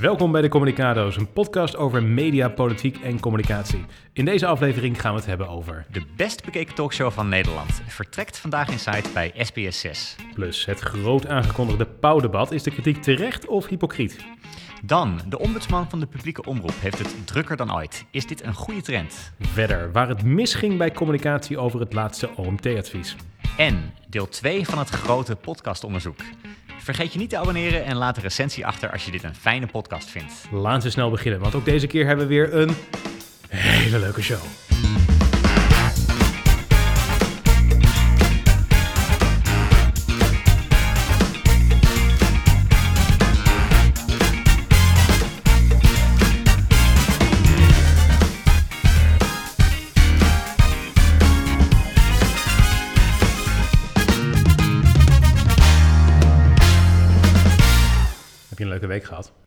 Welkom bij de Communicado's, een podcast over media, politiek en communicatie. In deze aflevering gaan we het hebben over... De best bekeken talkshow van Nederland vertrekt vandaag in site bij SBS 6. Plus het groot aangekondigde Pauwdebat. Is de kritiek terecht of hypocriet? Dan, de ombudsman van de publieke omroep heeft het drukker dan ooit. Is dit een goede trend? Verder, waar het misging bij communicatie over het laatste OMT-advies. En deel 2 van het grote podcastonderzoek. Vergeet je niet te abonneren en laat een recensie achter als je dit een fijne podcast vindt. Laten we snel beginnen, want ook deze keer hebben we weer een hele leuke show.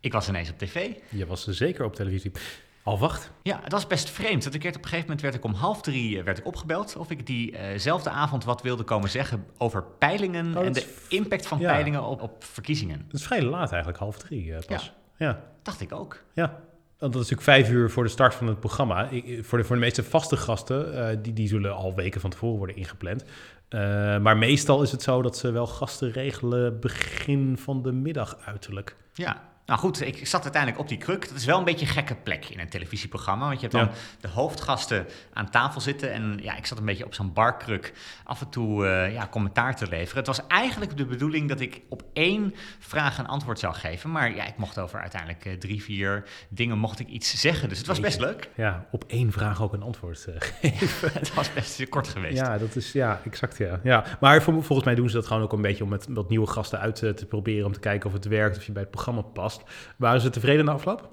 Ik was ineens op tv. Je was zeker op televisie. Al wacht. Ja, het was best vreemd. Dat ik werd op een gegeven moment werd ik om half drie eh, werd ik opgebeld of ik diezelfde avond wat wilde komen zeggen over peilingen Oh, en dat de impact van ja. peilingen op, op verkiezingen. Het is vrij laat eigenlijk, half drie eh, pas. Ja. Dacht ik ook. ja. Want dat is natuurlijk vijf uur voor de start van het programma. Ik- voor, de, voor de meeste vaste gasten, eh, die, die zullen al weken van tevoren worden ingepland. Eh, maar meestal is het zo dat ze wel gasten regelen begin van de middag uiterlijk. Ja. Nou goed, ik zat uiteindelijk op die kruk. Dat is wel een beetje een gekke plek in een televisieprogramma. Want je hebt dan Ja. de hoofdgasten aan tafel zitten. En ja, ik zat een beetje op zo'n barkruk af en toe eh, ja, commentaar te leveren. Het was eigenlijk de bedoeling dat ik op één vraag een antwoord zou geven. Maar ja, ik mocht over uiteindelijk eh, drie, vier dingen mocht ik iets zeggen. Dus het was best leuk. Ja, op één vraag ook een antwoord eh, geven. Het was best kort geweest. Ja, dat is ja, exact ja. ja. Maar vol- volgens mij doen ze dat gewoon ook een beetje om met wat nieuwe gasten uit te proberen. Om te kijken of het werkt, of je bij het programma past. Waren ze tevreden na afloop?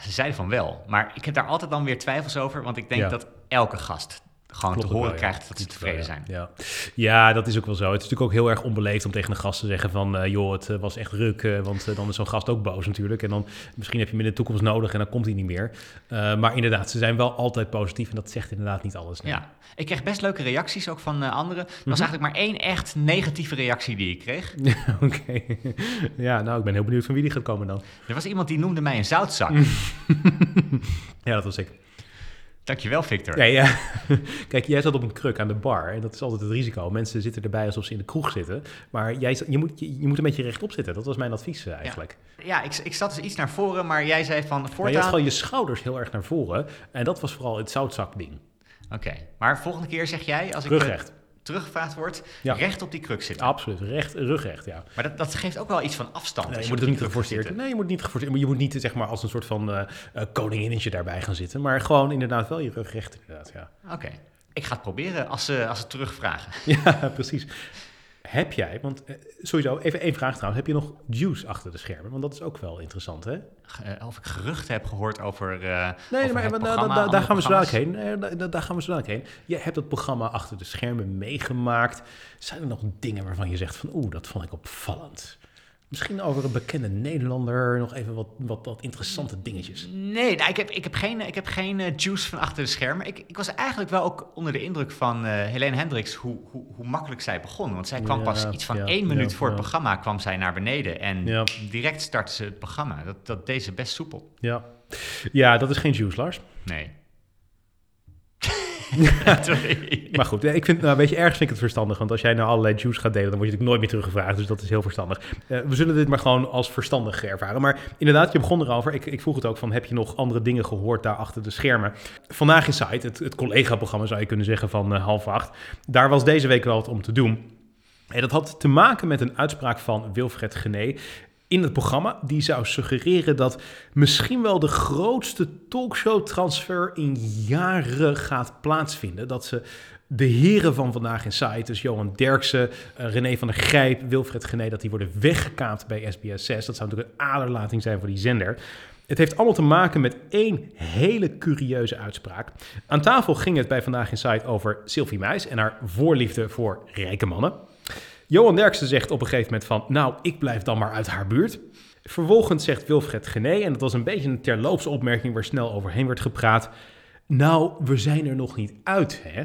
Ze zeiden van wel. Maar ik heb daar altijd dan weer twijfels over. Want ik denk Ja. dat elke gast gewoon Klopt te horen wel, ja. krijgt dat ze tevreden zijn. Ja. ja, dat is ook wel zo. Het is natuurlijk ook heel erg onbeleefd om tegen een gast te zeggen van... eh, joh, het eh, was echt ruk, eh, want dan is zo'n gast ook boos natuurlijk. En dan misschien heb je hem in de toekomst nodig en dan komt hij niet meer. Maar inderdaad, ze zijn wel altijd positief en dat zegt inderdaad niet alles. nee. Ja, ik kreeg best leuke reacties ook van anderen. Er Mhm. was eigenlijk maar één echt negatieve reactie die ik kreeg. Oké. Ja, nou, ik ben heel benieuwd van wie die gaat komen dan. Er was iemand die noemde mij een zoutzak. Ja, dat was ik. Dankjewel, Victor. Ja, ja. Kijk, jij zat op een kruk aan de bar en dat is altijd het risico. Mensen zitten erbij alsof ze in de kroeg zitten. Maar jij, je, moet, je, je moet een beetje rechtop zitten. Dat was mijn advies eh, eigenlijk. Ja, ik, ik zat dus iets naar voren, maar jij zei van Maar je had voortaan... gewoon je schouders heel erg naar voren. En dat was vooral het zoutzakding. Oké, maar volgende keer zeg jij, als ik Rugrecht. Teruggevraagd word, Ja. recht op die kruk zitten. Absoluut. Recht, rugrecht, ja. Maar dat, dat geeft ook wel iets van afstand. Nee, je moet het niet geforceerd. Nee, je moet niet geforceerd. Je moet niet zeg maar als een soort van eh, koninginnetje daarbij gaan zitten. Maar gewoon inderdaad wel je rugrecht inderdaad, ja. Oké, ik ga het proberen als ze, als ze terugvragen. Ja, precies. Heb jij, want eh, sowieso, even één vraag trouwens. Heb je nog juice achter de schermen? Want dat is ook wel interessant, hè? Eh, of ik geruchten heb gehoord over, eh Nee, over maar het da- da- programma, da- daar gaan we zo dadelijk heen. Daar gaan we zo dadelijk heen. Je hebt het programma achter de schermen meegemaakt. Zijn er nog dingen waarvan je zegt van... oeh, dat vond ik opvallend? Misschien over een bekende Nederlander. Nog even wat, wat, wat interessante dingetjes. Nee, nou, ik, heb, ik heb geen, ik heb geen eh, juice van achter de schermen. Ik, ik was eigenlijk wel ook onder de indruk van eh Helene Hendricks, hoe, hoe, hoe makkelijk zij begon. Want zij kwam Ja, pas iets van ja, één minuut ja, voor het programma, kwam zij naar beneden. En direct startte ze het programma. Dat, dat deed ze best soepel. Ja. ja, dat is geen juice, Lars. Nee. Maar goed, ik vind, nou, weet je, ergens vind ik het verstandig. Want als jij nou allerlei juice gaat delen, dan word je natuurlijk nooit meer teruggevraagd. Dus dat is heel verstandig. Eh, we zullen dit maar gewoon als verstandig ervaren. Maar inderdaad, je begon erover. Ik, ik vroeg het ook van, heb je nog andere dingen gehoord daar achter de schermen? Vandaag in Site, het, het collega-programma zou je kunnen zeggen van eh, half acht. Daar was deze week wel wat om te doen. En dat had te maken met een uitspraak van Wilfred Gené in het programma. Die zou suggereren dat misschien wel de grootste talkshow-transfer in jaren gaat plaatsvinden. Dat ze de heren van vandaag in site, dus Johan Derksen, eh, René van der Grijp, Wilfred Gené, dat die worden weggekaapt bij SBS 6. Dat zou natuurlijk een aderlating zijn voor die zender. Het heeft allemaal te maken met één hele curieuze uitspraak. Aan tafel ging het bij Vandaag in Site over Sylvie Meis en haar voorliefde voor rijke mannen. Johan Derksen zegt op een gegeven moment van... nou, ik blijf dan maar uit haar buurt. Vervolgens zegt Wilfred Gené... en dat was een beetje een terloopse opmerking... waar snel overheen werd gepraat... nou, we zijn er nog niet uit, hè?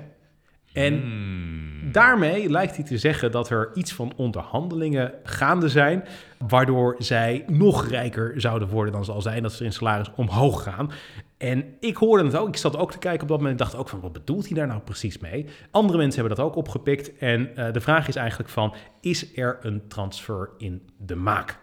En Hmm. Daarmee lijkt hij te zeggen dat er iets van onderhandelingen gaande zijn, waardoor zij nog rijker zouden worden dan ze al zijn, dat ze in salaris omhoog gaan. En ik hoorde het ook, ik zat ook te kijken op dat moment en dacht ook van, wat bedoelt hij daar nou precies mee? Andere mensen hebben dat ook opgepikt en uh, de vraag is eigenlijk van, is er een transfer in de maak?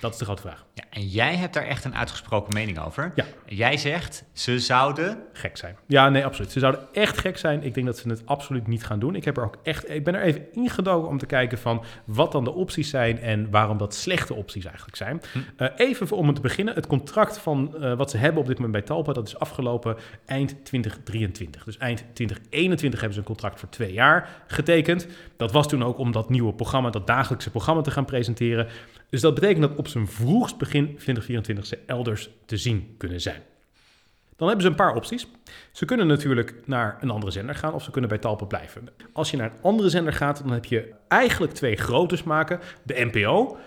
Dat is de grote vraag. Ja, en jij hebt daar echt een uitgesproken mening over. Ja. Jij zegt, ze zouden... Gek zijn. Ja, nee, absoluut. Ze zouden echt gek zijn. Ik denk dat ze het absoluut niet gaan doen. Ik, heb er ook echt, ik ben er even ingedoken om te kijken van wat dan de opties zijn en waarom dat slechte opties eigenlijk zijn. Hm. Uh, even om te beginnen. Het contract van uh, wat ze hebben op dit moment bij Talpa, dat is afgelopen eind 2023. Dus eind 2021 hebben ze een contract voor twee jaar getekend. Dat was toen ook om dat nieuwe programma, dat dagelijkse programma te gaan presenteren. Dus dat betekent dat op zijn vroegst begin 2024 ze elders te zien kunnen zijn. Dan hebben ze een paar opties. Ze kunnen natuurlijk naar een andere zender gaan of ze kunnen bij Talpa blijven. Als je naar een andere zender gaat, dan heb je eigenlijk twee grootes maken. De NPO,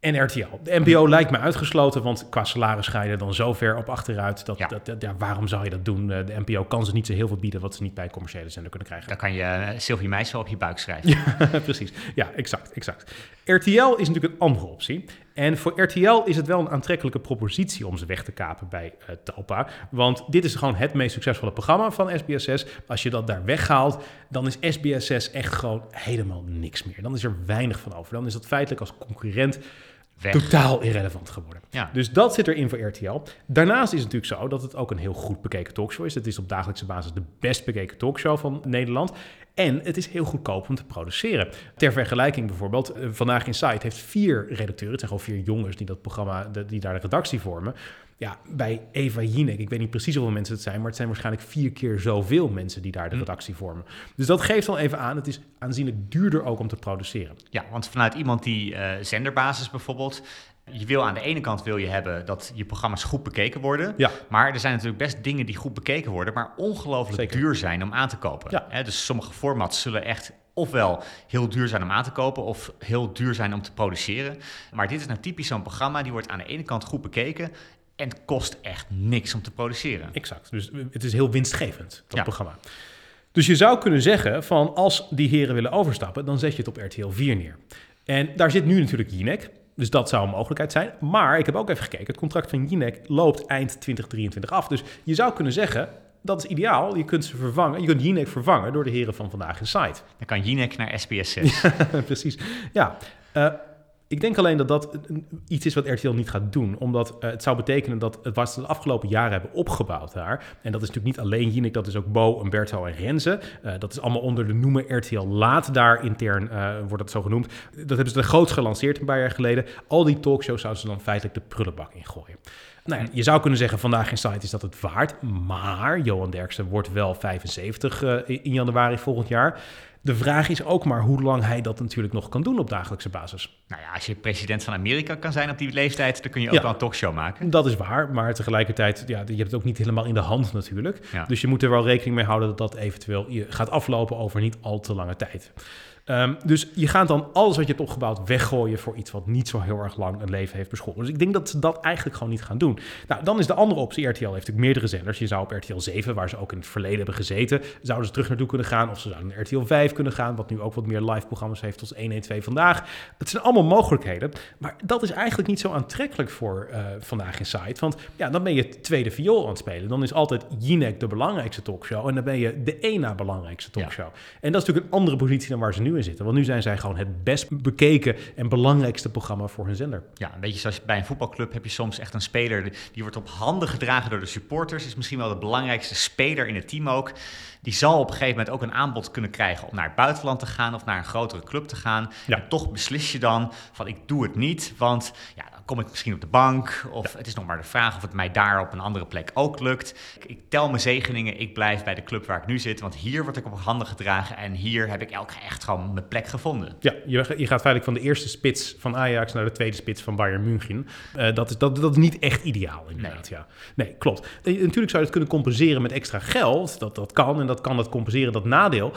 en RTL. De NPO lijkt me uitgesloten, want qua salaris ga je er dan zo ver op achteruit. Dat, dat, dat ja, waarom zou je dat doen? Eh, de NPO kan ze niet zo heel veel bieden wat ze niet bij een commerciële zender kunnen krijgen. Dan kan je uh, Sylvie Meijs wel op je buik schrijven. Ja, precies. Ja, exact, exact. RTL is natuurlijk een andere optie. En voor RTL is het wel een aantrekkelijke propositie om ze weg te kapen bij uh, Talpa. Want dit is gewoon het meest succesvolle programma van SBS6. Als je dat daar weghaalt, dan is SBS6 echt gewoon helemaal niks meer. Dan is er weinig van over. Dan is dat feitelijk als concurrent totaal irrelevant geworden. Ja. Dus dat zit erin voor RTL. Daarnaast is het natuurlijk zo dat het ook een heel goed bekeken talkshow is. Het is op dagelijkse basis de best bekeken talkshow van Nederland. En het is heel goedkoop om te produceren. Ter vergelijking bijvoorbeeld, eh, Vandaag in Site heeft vier redacteuren. Het zijn gewoon vier jongens die dat programma, die daar de redactie vormen. Ja, bij Eva Jinek, ik weet niet precies hoeveel mensen het zijn, maar het zijn waarschijnlijk vier keer zoveel mensen die daar de hm. redactie vormen. Dus dat geeft dan even aan, het is aanzienlijk duurder ook om te produceren. Ja, want vanuit iemand die uh, zenderbasis bijvoorbeeld, je wil aan de ene kant wil je hebben dat je programma's goed bekeken worden. Ja. Maar er zijn natuurlijk best dingen die goed bekeken worden, maar ongelooflijk duur zijn om aan te kopen. Ja. dus sommige formats zullen echt ofwel heel duur zijn om aan te kopen of heel duur zijn om te produceren. Maar dit is nou typisch zo'n programma, die wordt aan de ene kant goed bekeken en kost echt niks om te produceren. Exact. Dus het is heel winstgevend, dat programma. Dus je zou kunnen zeggen van als die heren willen overstappen, dan zet je het op RTL 4 neer. En daar zit nu natuurlijk Jinek. Dus dat zou een mogelijkheid zijn. Maar ik heb ook even gekeken. Het contract van Jinek loopt eind 2023 af. Dus je zou kunnen zeggen, dat is ideaal. Je kunt ze vervangen. Je kunt Jinek vervangen door de heren van Vandaag in Site. Dan kan Jinek naar SBS 6. precies. Ja. Uh, ik denk alleen dat dat iets is wat RTL niet gaat doen. Omdat uh, het zou betekenen dat het wat ze de afgelopen jaren hebben opgebouwd daar. En dat is natuurlijk niet alleen Jinek, dat is ook Bo, Umberto en Renze. Uh, dat is allemaal onder de noemer RTL Laat daar intern, uh, wordt dat zo genoemd. Dat hebben ze de grootst gelanceerd een paar jaar geleden. Al die talkshows zouden ze dan feitelijk de prullenbak ingooien. Nou ja, je zou kunnen zeggen, vandaag in site is dat het waard. Maar Johan Derksen wordt wel 75 in januari volgend jaar. De vraag is ook maar hoe lang hij dat natuurlijk nog kan doen op dagelijkse basis. Nou ja, als je president van Amerika kan zijn op die leeftijd, dan kun je ook wel een talkshow maken. Dat is waar, maar tegelijkertijd, ja, je hebt het ook niet helemaal in de hand natuurlijk. Dus je moet er wel rekening mee houden dat dat eventueel gaat aflopen over niet al te lange tijd. Um, dus je gaat dan alles wat je hebt opgebouwd weggooien voor iets wat niet zo heel erg lang een leven heeft beschoren. Dus ik denk dat ze dat eigenlijk gewoon niet gaan doen. Nou, dan is de andere optie, RTL heeft natuurlijk meerdere zenders. Je zou op RTL 7, waar ze ook in het verleden hebben gezeten, zouden ze terug naartoe kunnen gaan. Of ze zouden naar RTL 5 kunnen gaan, wat nu ook wat meer live programma's heeft als 112 Vandaag. Het zijn allemaal mogelijkheden, maar dat is eigenlijk niet zo aantrekkelijk voor uh, Vandaag in Site. Want ja, dan ben je tweede viool aan het spelen. Dan is altijd Jinek de belangrijkste talkshow en dan ben je de één na belangrijkste talkshow. En dat is natuurlijk een andere positie dan waar ze nu zitten. Want nu zijn zij gewoon het best bekeken en belangrijkste programma voor hun zender. Ja, een beetje zoals bij een voetbalclub heb je soms echt een speler die wordt op handen gedragen door de supporters. Is misschien wel de belangrijkste speler in het team ook. Die zal op een gegeven moment ook een aanbod kunnen krijgen om naar het buitenland te gaan of naar een grotere club te gaan. Ja. En toch beslis je dan van ik doe het niet, want ja, kom ik misschien op de bank. Of het is nog maar de vraag of het mij daar op een andere plek ook lukt. Ik, tel mijn zegeningen. Ik blijf bij de club waar ik nu zit. Want hier word ik op handen gedragen. En hier heb ik elke echt gewoon mijn plek gevonden. Ja, je, je gaat feitelijk van de eerste spits van Ajax naar de tweede spits van Bayern München. Uh, dat, is, dat, dat is niet echt ideaal inderdaad. Nee, ja. nee klopt. En, natuurlijk zou je het kunnen compenseren met extra geld. Dat, dat kan. Dat kan dat compenseren, dat nadeel.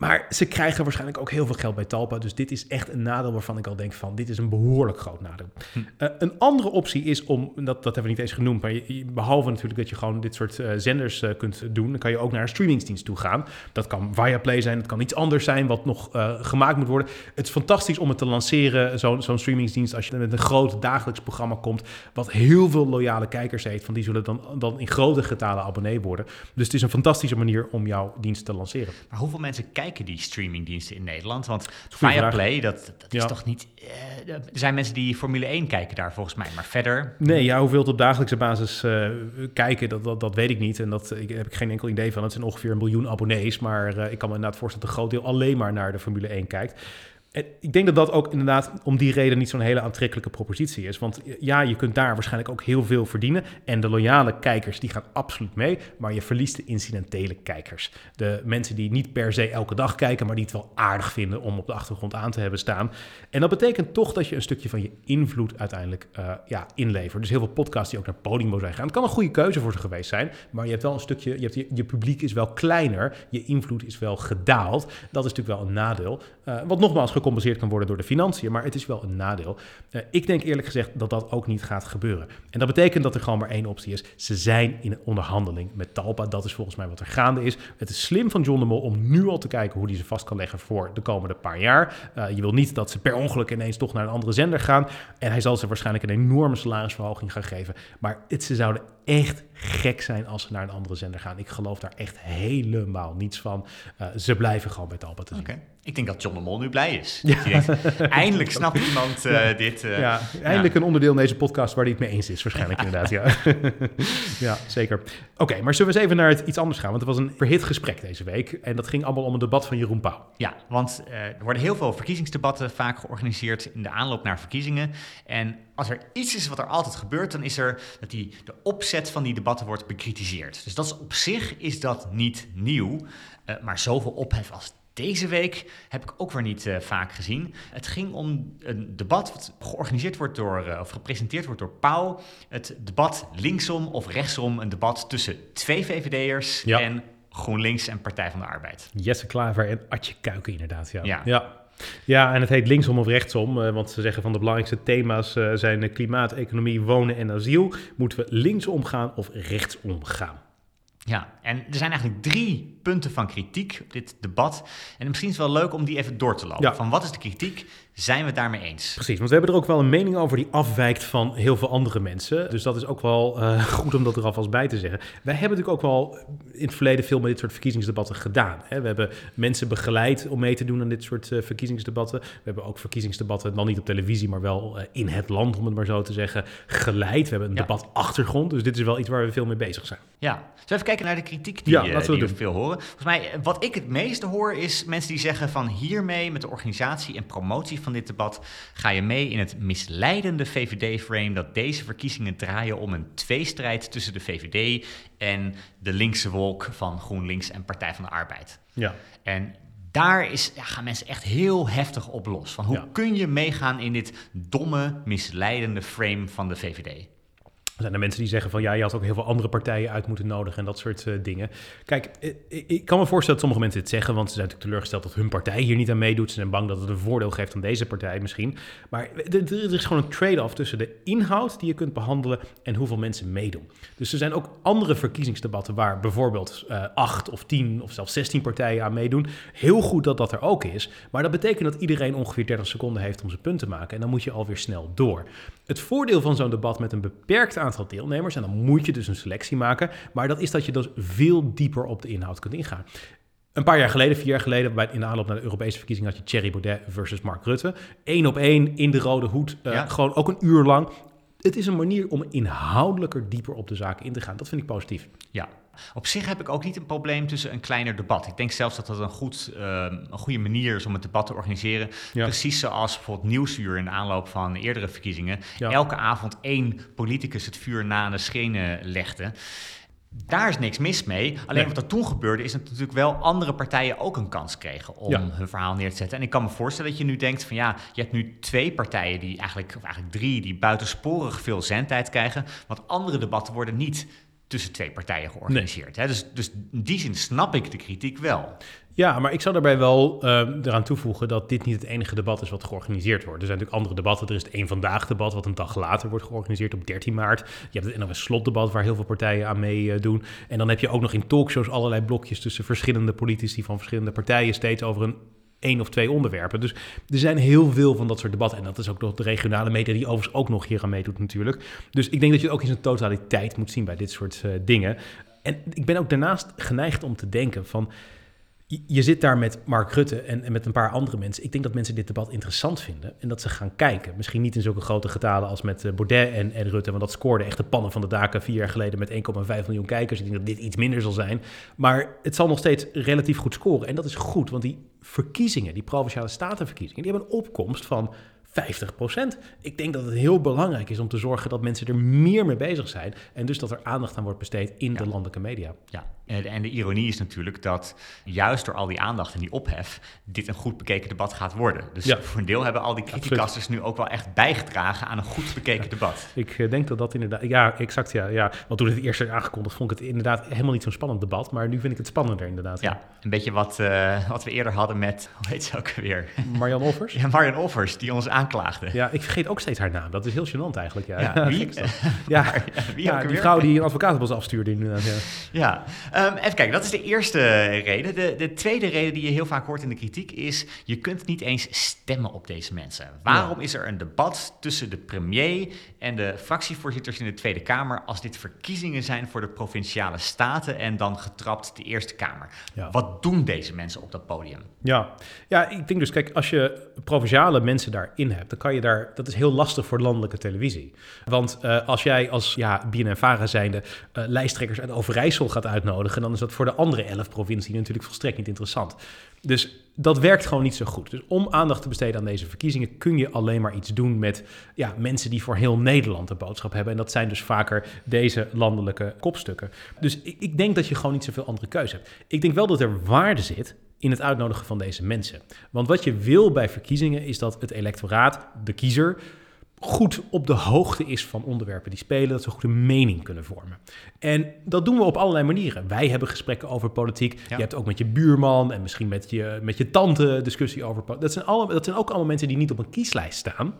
Maar ze krijgen waarschijnlijk ook heel veel geld bij Talpa. Dus dit is echt een nadeel waarvan ik al denk van... dit is een behoorlijk groot nadeel. Hm. Uh, een andere optie is om... dat, dat hebben we niet eens genoemd... maar je, behalve natuurlijk dat je gewoon dit soort uh, zenders uh, kunt doen... dan kan je ook naar een streamingsdienst toe gaan. Dat kan Viaplay zijn, het kan iets anders zijn... wat nog gemaakt moet worden. Het is fantastisch om het te lanceren, zo'n zo'n streamingsdienst... als je met een groot dagelijks programma komt... wat heel veel loyale kijkers heeft... van die zullen dan, dan in grote getalen abonnee worden. Dus het is een fantastische manier om jouw dienst te lanceren. Maar hoeveel mensen kijken die streamingdiensten in Nederland? Want Viaplay, dat, dat is toch niet... eh, er zijn mensen die Formule 1 kijken daar volgens mij, maar verder... Nee, ja, hoeveel het op dagelijkse basis eh, kijken, dat, dat, dat weet ik niet. En dat ik, heb ik geen enkel idee van. Het zijn ongeveer een miljoen abonnees. Maar eh, ik kan me inderdaad voorstellen dat een groot deel alleen maar naar de Formule 1 kijkt. Ik denk dat dat ook inderdaad om die reden niet zo'n hele aantrekkelijke propositie is. Want ja, je kunt daar waarschijnlijk ook heel veel verdienen. En de loyale kijkers, die gaan absoluut mee. Maar je verliest de incidentele kijkers. De mensen die niet per se elke dag kijken, maar die het wel aardig vinden om op de achtergrond aan te hebben staan. En dat betekent toch dat je een stukje van je invloed uiteindelijk uh, ja, inlevert. Dus heel veel podcasts die ook naar Podimo zijn gegaan. Het kan een goede keuze voor ze geweest zijn. Maar je hebt wel een stukje, je, hebt je publiek is wel kleiner. Je invloed is wel gedaald. Dat is natuurlijk wel een nadeel. Uh, wat nogmaals gecompenseerd kan worden door de financiën, maar het is wel een nadeel. Uh, ik denk eerlijk gezegd dat dat ook niet gaat gebeuren. En dat betekent dat er gewoon maar één optie is. Ze zijn in onderhandeling met Talpa. Dat is volgens mij wat er gaande is. Het is slim van John de Mol om nu al te kijken hoe hij ze vast kan leggen voor de komende paar jaar. Uh, je wil niet dat ze per ongeluk ineens toch naar een andere zender gaan. En hij zal ze waarschijnlijk een enorme salarisverhoging gaan geven. Maar het, ze zouden echt gek zijn als ze naar een andere zender gaan. Ik geloof daar echt helemaal niets van. Ze blijven gewoon bij Talpa te zien. Ik denk dat John de Mol nu blij is. Ja. Denkt, eindelijk snapt iemand uh, ja. dit. Uh, ja, eindelijk ja. een onderdeel in deze podcast waar hij het mee eens is, waarschijnlijk inderdaad. Ja, ja zeker. Oké, okay, maar zullen we eens even naar het iets anders gaan? Want het was een verhit gesprek deze week. En dat ging allemaal om een debat van Jeroen Pauw. Ja, want uh, er worden heel veel verkiezingsdebatten vaak georganiseerd in de aanloop naar verkiezingen. En als er iets is wat er altijd gebeurt, dan is er dat die, de opzet van die debatten wordt bekritiseerd. Dus dat is op zich is dat niet nieuw. Maar zoveel ophef als deze week heb ik ook weer niet uh, vaak gezien. Het ging om een debat wat georganiseerd wordt door, uh, of gepresenteerd wordt door Pauw. Het debat linksom of rechtsom, een debat tussen twee VVD'ers ja. en GroenLinks en Partij van de Arbeid. Jesse Klaver en Atje Kuiken inderdaad, ja. Ja. ja. Ja, en het heet linksom of rechtsom, uh, want ze zeggen van de belangrijkste thema's zijn klimaat, economie, wonen en asiel. Moeten we linksom gaan of rechtsom gaan? Ja, en er zijn eigenlijk drie punten van kritiek op dit debat. En misschien is het wel leuk om die even door te lopen. Ja. Van wat is de kritiek? Zijn we het daarmee eens? Precies, want we hebben er ook wel een mening over die afwijkt van heel veel andere mensen. Dus dat is ook wel uh, goed om dat er alvast bij te zeggen. Wij hebben natuurlijk ook wel in het verleden veel met dit soort verkiezingsdebatten gedaan. Hè? We hebben mensen begeleid om mee te doen aan dit soort uh, verkiezingsdebatten. We hebben ook verkiezingsdebatten, dan niet op televisie, maar wel uh, in het land, om het maar zo te zeggen, geleid. We hebben een Ja. debatachtergrond, dus dit is wel iets waar we veel mee bezig zijn. Ja, zullen we even kijken naar de kritiek die, Ja, we die we veel horen. Volgens mij, eh, wat ik het meeste hoor, is mensen die zeggen van hiermee met de organisatie en promotie van dit debat ga je mee in het misleidende VVD-frame dat deze verkiezingen draaien om een tweestrijd tussen de VVD en de linkse wolk van GroenLinks en Partij van de Arbeid. Ja. En daar is, ja, gaan mensen echt heel heftig op los. Van hoe Ja. kun je meegaan in dit domme, misleidende frame van de VVD? Zijn er mensen die zeggen van ja, je had ook heel veel andere partijen uit moeten nodigen en dat soort uh, dingen. Kijk, ik, ik, kan me voorstellen dat sommige mensen dit zeggen, want ze zijn natuurlijk teleurgesteld dat hun partij hier niet aan meedoet. Ze zijn bang dat het een voordeel geeft aan deze partij misschien. Maar er is gewoon een trade-off tussen de inhoud die je kunt behandelen en hoeveel mensen meedoen. Dus er zijn ook andere verkiezingsdebatten waar bijvoorbeeld acht of tien of zelfs zestien partijen aan meedoen. Heel goed dat dat er ook is, maar dat betekent dat iedereen ongeveer 30 seconden heeft om zijn punt te maken en dan moet je alweer snel door. Het voordeel van zo'n debat met een beperkt aantal aantal deelnemers. En dan moet je dus een selectie maken. Maar dat is dat je dus veel dieper op de inhoud kunt ingaan. Een paar jaar geleden, vier jaar geleden, bij, in de aanloop naar de Europese verkiezingen, had je Thierry Baudet versus Mark Rutte. Eén op één in de rode hoed, uh, ja. gewoon ook een uur lang. Het is een manier om inhoudelijker dieper op de zaken in te gaan. Dat vind ik positief. Ja, op zich heb ik ook niet een probleem tussen een kleiner debat. Ik denk zelfs dat dat een, goed, uh, een goede manier is om het debat te organiseren. Ja. Precies zoals bijvoorbeeld Nieuwsuur in de aanloop van eerdere verkiezingen. Ja. Elke avond één politicus het vuur na de schenen legde. Daar is niks mis mee. Alleen nee. wat er toen gebeurde, is dat natuurlijk wel andere partijen ook een kans kregen om ja. hun verhaal neer te zetten. En ik kan me voorstellen dat je nu denkt van ja, je hebt nu twee partijen die eigenlijk, of eigenlijk drie, die buitensporig veel zendtijd krijgen. Want andere debatten worden niet tussen twee partijen georganiseerd. Hè? Dus, dus in die zin snap ik de kritiek wel. Ja, maar ik zou daarbij wel uh, eraan toevoegen dat dit niet het enige debat is wat georganiseerd wordt. Er zijn natuurlijk andere debatten. Er is het één vandaag debat, wat een dag later wordt georganiseerd op 13 maart. Je hebt het NOS slotdebat, waar heel veel partijen aan meedoen. en dan heb je ook nog in talkshows allerlei blokjes tussen verschillende politici van verschillende partijen, steeds over een één of twee onderwerpen. Dus er zijn heel veel van dat soort debatten. En dat is ook nog de regionale media die overigens ook nog hier aan meedoet natuurlijk. Dus ik denk dat je het ook in zijn totaliteit moet zien bij dit soort uh, dingen. En ik ben ook daarnaast geneigd om te denken van je zit daar met Mark Rutte en, met een paar andere mensen. Ik denk dat mensen dit debat interessant vinden en dat ze gaan kijken. Misschien niet in zulke grote getalen als met uh, Baudet en, en, Rutte, want dat scoorde echt de pannen van de daken vier jaar geleden met 1,5 miljoen kijkers. Ik denk dat dit iets minder zal zijn. Maar het zal nog steeds relatief goed scoren. En dat is goed, want die verkiezingen, die provinciale statenverkiezingen, die hebben een opkomst van 50% Ik denk dat het heel belangrijk is om te zorgen dat mensen er meer mee bezig zijn. En dus dat er aandacht aan wordt besteed in de landelijke media. Ja, en de ironie is natuurlijk dat juist door al die aandacht en die ophef, dit een goed bekeken debat gaat worden. Dus voor een deel hebben al die criticasters nu ook wel echt bijgedragen aan een goed bekeken debat. Ik eh, denk dat dat inderdaad, ja, exact, ja. ja. Want toen het eerst werd aangekondigd, vond ik het inderdaad helemaal niet zo'n spannend debat. Maar nu vind ik het spannender, inderdaad. Ja, een beetje wat, uh, wat we eerder hadden met, hoe heet ze ook weer? Marian Offers? Ja, Marian Offers, die ons aanklaagde. Ja, ik vergeet ook steeds haar naam. Dat is heel gênant eigenlijk. Ja, ja wie? ja, wie ja, die vrouw die een advocaat afstuurde inderdaad. Ja, ja. Um, even kijken, dat is de eerste reden. De, de tweede reden die je heel vaak hoort in de kritiek is... je kunt niet eens stemmen op deze mensen. Waarom is er een debat tussen de premier en de fractievoorzitters in de Tweede Kamer... als dit verkiezingen zijn voor de Provinciale Staten... en dan getrapt de Eerste Kamer? Wat doen deze mensen op dat podium? Ja. ja, ik denk dus, kijk, als je provinciale mensen daarin hebt... dan kan je daar, dat is heel lastig voor landelijke televisie. Want uh, als jij als ja, BNN-Vara zijnde uh, lijsttrekkers uit Overijssel gaat uitnodigen... dan is dat voor de andere elf provincies natuurlijk volstrekt niet interessant. Dus dat werkt gewoon niet zo goed. Dus om aandacht te besteden aan deze verkiezingen kun je alleen maar iets doen met ja, mensen die voor heel Nederland een boodschap hebben. En dat zijn dus vaker deze landelijke kopstukken. Dus ik, ik denk dat je gewoon niet zoveel andere keuze hebt. Ik denk wel dat er waarde zit in het uitnodigen van deze mensen. Want wat je wil bij verkiezingen is dat het electoraat, de kiezer, goed op de hoogte is van onderwerpen die spelen, dat ze goed een mening kunnen vormen. En dat doen we op allerlei manieren. Wij hebben gesprekken over politiek. Je hebt ook met je buurman en misschien met je, met je tante discussie over politiek. Dat zijn, alle, dat zijn ook allemaal mensen die niet op een kieslijst staan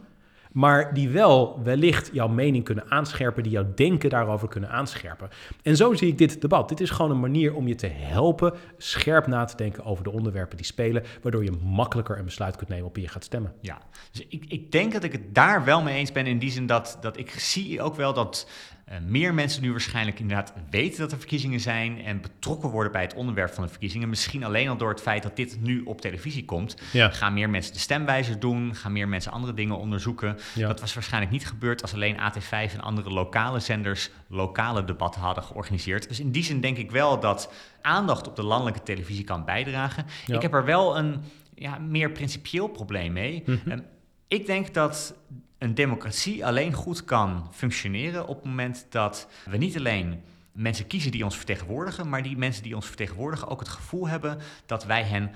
maar die wel wellicht jouw mening kunnen aanscherpen, die jouw denken daarover kunnen aanscherpen. En zo zie ik dit debat. Dit is gewoon een manier om je te helpen scherp na te denken over de onderwerpen die spelen, waardoor je makkelijker een besluit kunt nemen op wie je gaat stemmen. Ja, dus ik, ik denk dat ik het daar wel mee eens ben in die zin dat, dat ik zie ook wel dat meer mensen nu waarschijnlijk inderdaad weten dat er verkiezingen zijn en betrokken worden bij het onderwerp van de verkiezingen. Misschien alleen al door het feit dat dit nu op televisie komt. Gaan meer mensen de stemwijzer doen, gaan meer mensen andere dingen onderzoeken. Dat was waarschijnlijk niet gebeurd als alleen AT5 en andere lokale zenders lokale debatten hadden georganiseerd. Dus in die zin denk ik wel dat aandacht op de landelijke televisie kan bijdragen. Ik heb er wel een ja, meer principieel probleem mee. Mm ik denk dat een democratie alleen goed kan functioneren op het moment dat we niet alleen mensen kiezen die ons vertegenwoordigen, maar die mensen die ons vertegenwoordigen ook het gevoel hebben dat wij hen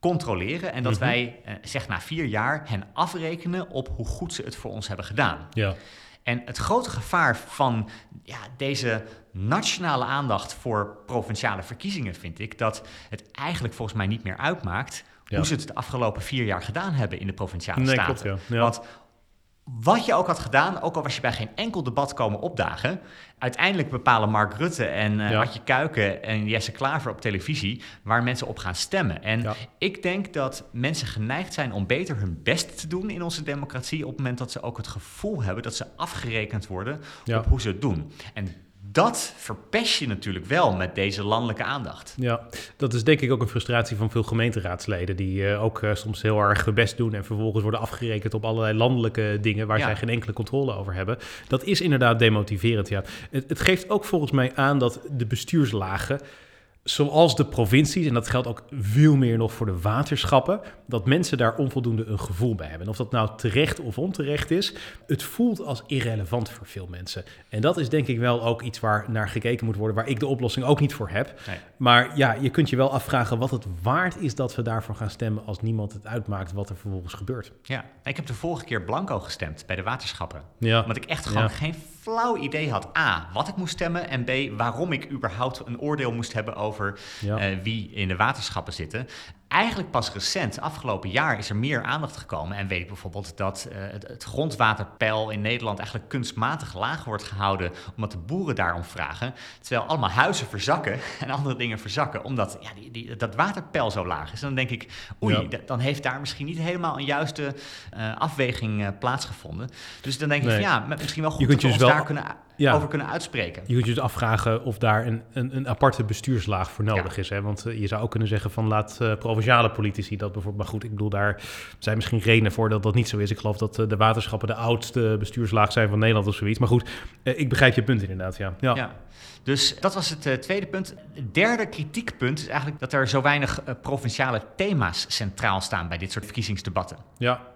controleren en dat mhm. wij, eh, zeg na vier jaar, hen afrekenen op hoe goed ze het voor ons hebben gedaan. Ja. En het grote gevaar van ja, deze nationale aandacht voor provinciale verkiezingen vind ik dat het eigenlijk volgens mij niet meer uitmaakt hoe ze het de afgelopen vier jaar gedaan hebben in de provinciale nee, staten. Klopt, ja. Want wat je ook had gedaan, ook al was je bij geen enkel debat komen opdagen, uiteindelijk bepalen Mark Rutte en uh, ja. Kuiken en Jesse Klaver op televisie waar mensen op gaan stemmen. En ik denk dat mensen geneigd zijn om beter hun best te doen in onze democratie op het moment dat ze ook het gevoel hebben dat ze afgerekend worden op hoe ze het doen. En dat verpest je natuurlijk wel met deze landelijke aandacht. Ja, dat is denk ik ook een frustratie van veel gemeenteraadsleden... die uh, ook uh, soms heel erg hun best doen... en vervolgens worden afgerekend op allerlei landelijke dingen... waar zij geen enkele controle over hebben. Dat is inderdaad demotiverend, ja. Het, het geeft ook volgens mij aan dat de bestuurslagen zoals de provincies, en dat geldt ook veel meer nog voor de waterschappen, dat mensen daar onvoldoende een gevoel bij hebben. En of dat nou terecht of onterecht is, het voelt als irrelevant voor veel mensen. En dat is denk ik wel ook iets waar naar gekeken moet worden, waar ik de oplossing ook niet voor heb. Maar ja, je kunt je wel afvragen wat het waard is dat we daarvoor gaan stemmen als niemand het uitmaakt wat er vervolgens gebeurt. Ja, ik heb de vorige keer blanco gestemd bij de waterschappen. Ja. Omdat ik echt gewoon geen flauw idee had. A, wat ik moest stemmen. En B, waarom ik überhaupt een oordeel moest hebben over Ja. eh, wie in de waterschappen zitten. Eigenlijk pas recent, afgelopen jaar, is er meer aandacht gekomen. En weet ik bijvoorbeeld dat eh, het, het grondwaterpeil in Nederland eigenlijk kunstmatig laag wordt gehouden. Omdat de boeren daarom vragen. Terwijl allemaal huizen verzakken en andere dingen verzakken. Omdat ja, die, die, dat waterpeil zo laag is. En dan denk ik, oei, Ja. dan heeft daar misschien niet helemaal een juiste eh, afweging eh, plaatsgevonden. Dus dan denk ik, Nee. ja, misschien wel goed Je kunt dat we je ons dus wel- daar kunnen, Ja. over kunnen uitspreken. Je kunt je dus afvragen of daar een, een, een aparte bestuurslaag voor nodig is. Hè? Want eh, je zou ook kunnen zeggen van laat eh, provinciale politici dat bijvoorbeeld. Maar goed, ik bedoel, daar zijn misschien redenen voor dat dat niet zo is. Ik geloof dat eh, de waterschappen de oudste bestuurslaag zijn van Nederland of zoiets. Maar goed, ik begrijp je punt inderdaad, ja. Ja, Ja. Dus dat was het tweede punt. Het derde kritiekpunt is eigenlijk dat er zo weinig provinciale thema's centraal staan bij dit soort verkiezingsdebatten. ja.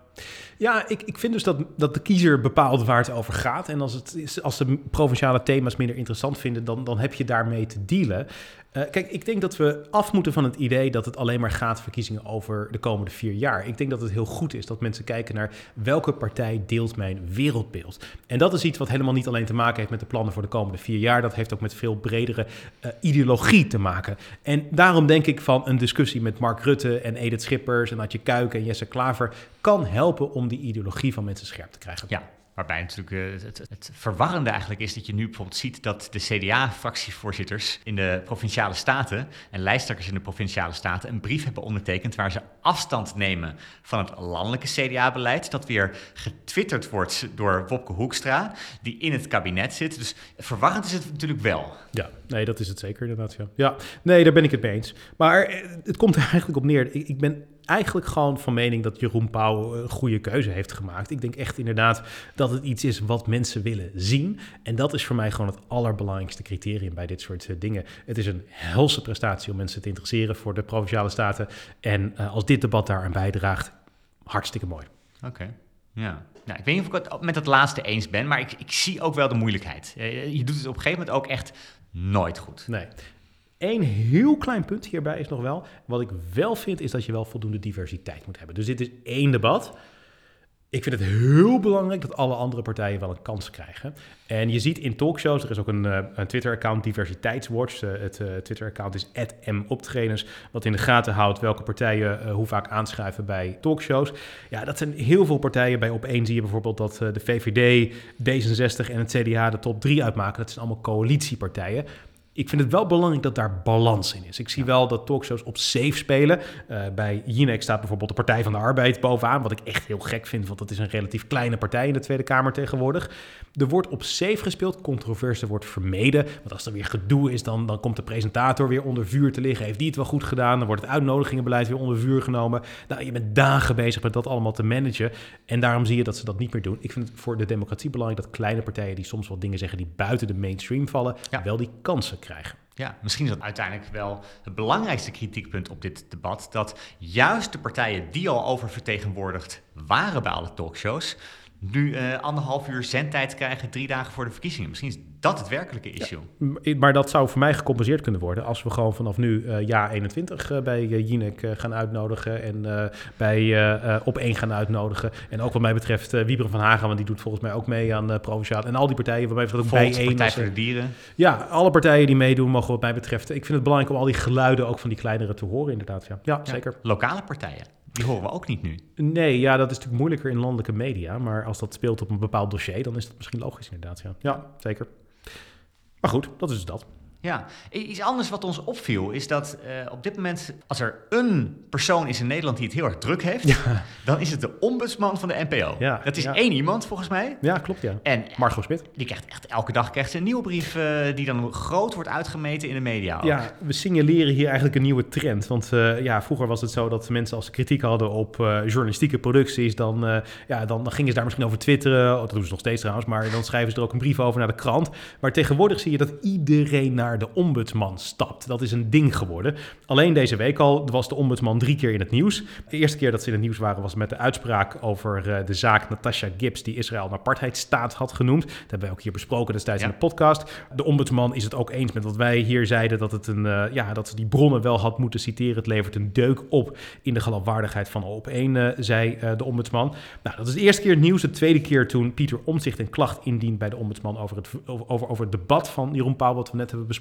Ja, ik, ik vind dus dat, dat de kiezer bepaalt waar het over gaat. En als, het, als de provinciale thema's minder interessant vinden, dan, dan heb je daarmee te dealen. Eh, kijk, ik denk dat we af moeten van het idee dat het alleen maar gaat verkiezingen over de komende vier jaar. Ik denk dat het heel goed is dat mensen kijken naar welke partij deelt mijn wereldbeeld. En dat is iets wat helemaal niet alleen te maken heeft met de plannen voor de komende vier jaar. Dat heeft ook met veel bredere eh, ideologie te maken. En daarom denk ik van een discussie met Mark Rutte en Edith Schippers en Adje Kuiken en Jesse Klaver kan helpen om die ideologie van mensen scherp te krijgen. Ja, waarbij natuurlijk eh, het, verwarrende eigenlijk is dat je nu bijvoorbeeld ziet dat de CDA-fractievoorzitters in de provinciale staten en lijsttrekkers in de provinciale staten een brief hebben ondertekend waar ze afstand nemen van het landelijke CDA-beleid, dat weer getwitterd wordt door Wopke Hoekstra, die in het kabinet zit. Dus verwarrend is het natuurlijk wel. Ja, nee, dat is het zeker inderdaad. Ja, nee, daar ben ik het mee eens. Maar eh, het komt er eigenlijk op neer. Ik ben eigenlijk gewoon van mening dat Jeroen Pauw een goede keuze heeft gemaakt. Ik denk echt inderdaad dat het iets is wat mensen willen zien. En dat is voor mij gewoon het allerbelangrijkste criterium bij dit soort eh, dingen. Het is een helse prestatie om mensen te interesseren voor de provinciale staten. En eh, als dit debat daaraan bijdraagt, hartstikke mooi. Oké. Ja. Nou, ik weet niet of ik het met dat laatste eens ben, maar ik, ik zie ook wel de moeilijkheid. Eh, Je doet het op een gegeven moment ook echt nooit goed. Nee. Eén heel klein punt hierbij is nog wel. Wat ik wel vind, is dat je wel voldoende diversiteit moet hebben. Dus dit is één debat. Ik vind het heel belangrijk dat alle andere partijen wel een kans krijgen. En je ziet in talkshows, er is ook een, eh, een Twitter-account, Diversiteitswatch. Eh, het eh, Twitter-account is @moptrainers, wat in de gaten houdt welke partijen hoe vaak aanschuiven bij talkshows. Ja, dat zijn heel veel partijen. Bij Op1 zie je bijvoorbeeld dat de VVD, D66 en het CDA de top 3 uitmaken. Dat zijn allemaal coalitiepartijen. Ik vind het wel belangrijk dat daar balans in is. Ik zie wel dat talkshows op safe spelen. Eh, bij Jinek staat bijvoorbeeld de Partij van de Arbeid bovenaan. Wat ik echt heel gek vind, want dat is een relatief kleine partij in de Tweede Kamer tegenwoordig. Er wordt op safe gespeeld, controverse wordt vermeden. Want als er weer gedoe is, dan, dan komt de presentator weer onder vuur te liggen. Heeft die het wel goed gedaan? Dan wordt het uitnodigingenbeleid weer onder vuur genomen. Nou, je bent dagen bezig met dat allemaal te managen. En daarom zie je dat ze dat niet meer doen. Ik vind het voor de democratie belangrijk dat kleine partijen die soms wat dingen zeggen die buiten de mainstream vallen, Ja. wel die kansen krijgen. Ja, misschien is dat uiteindelijk wel het belangrijkste kritiekpunt op dit debat. Dat juist de partijen die al oververtegenwoordigd waren bij alle talkshows. Nu eh, anderhalf uur zendtijd krijgen drie dagen voor de verkiezingen. Misschien is dat het werkelijke issue. Maar dat zou voor mij gecompenseerd kunnen worden als we gewoon vanaf nu eh ja 21 eh, bij uh, Jinek eh, gaan uitnodigen en eh, bij eh, eh, Op 1 gaan uitnodigen. En ook wat mij betreft uh, Wieberen van Hagen, want die doet volgens mij ook mee aan uh, Provinciaal. En al die partijen wat mij betreft ook bij Partij één. voor de Dieren. Ja, alle partijen die meedoen mogen wat mij betreft. Ik vind het belangrijk om al die geluiden ook van die kleinere te horen inderdaad. Ja, ja, Ja, zeker. Lokale partijen, die horen we ook niet nu. Nee, ja, dat is natuurlijk moeilijker in landelijke media. Maar als dat speelt op een bepaald dossier, dan is dat misschien logisch inderdaad. Ja, ja zeker. Maar goed, dat is dus dat. Ja, iets anders wat ons opviel is dat uh, op dit moment, als er een persoon is in Nederland die het heel erg druk heeft, ja. dan is het de ombudsman van de NPO. Ja, dat is ja. één iemand volgens mij. Ja, klopt ja. En Margot Smit. Die krijgt echt elke dag krijgt ze een nieuwe brief uh, die dan groot wordt uitgemeten in de media. Ook. Ja, we signaleren hier eigenlijk een nieuwe trend. Want uh, ja, vroeger was het zo dat mensen als ze kritiek hadden op journalistieke producties, dan, ja, dan, dan, gingen ze daar misschien over twitteren. Oh, dat doen ze nog steeds trouwens, maar dan schrijven ze er ook een brief over naar de krant. Maar tegenwoordig zie je dat iedereen naar naar de ombudsman stapt. Dat is een ding geworden. Alleen deze week al was de ombudsman drie keer in het nieuws. De eerste keer dat ze in het nieuws waren was met de uitspraak over eh, de zaak Natasha Gibbs, die Israël een apartheidstaat had genoemd. Dat hebben wij ook hier besproken destijds Ja. in de podcast. De ombudsman is het ook eens met wat wij hier zeiden, dat, het een, eh, ja, dat ze die bronnen wel had moeten citeren. Het levert een deuk op in de geloofwaardigheid van op één, eh, zei de ombudsman. Nou, dat is de eerste keer het nieuws. De tweede keer toen Pieter Omtzigt een klacht indient bij de ombudsman over het, over, over, over het debat van Jeroen Pauw, wat we net hebben besproken.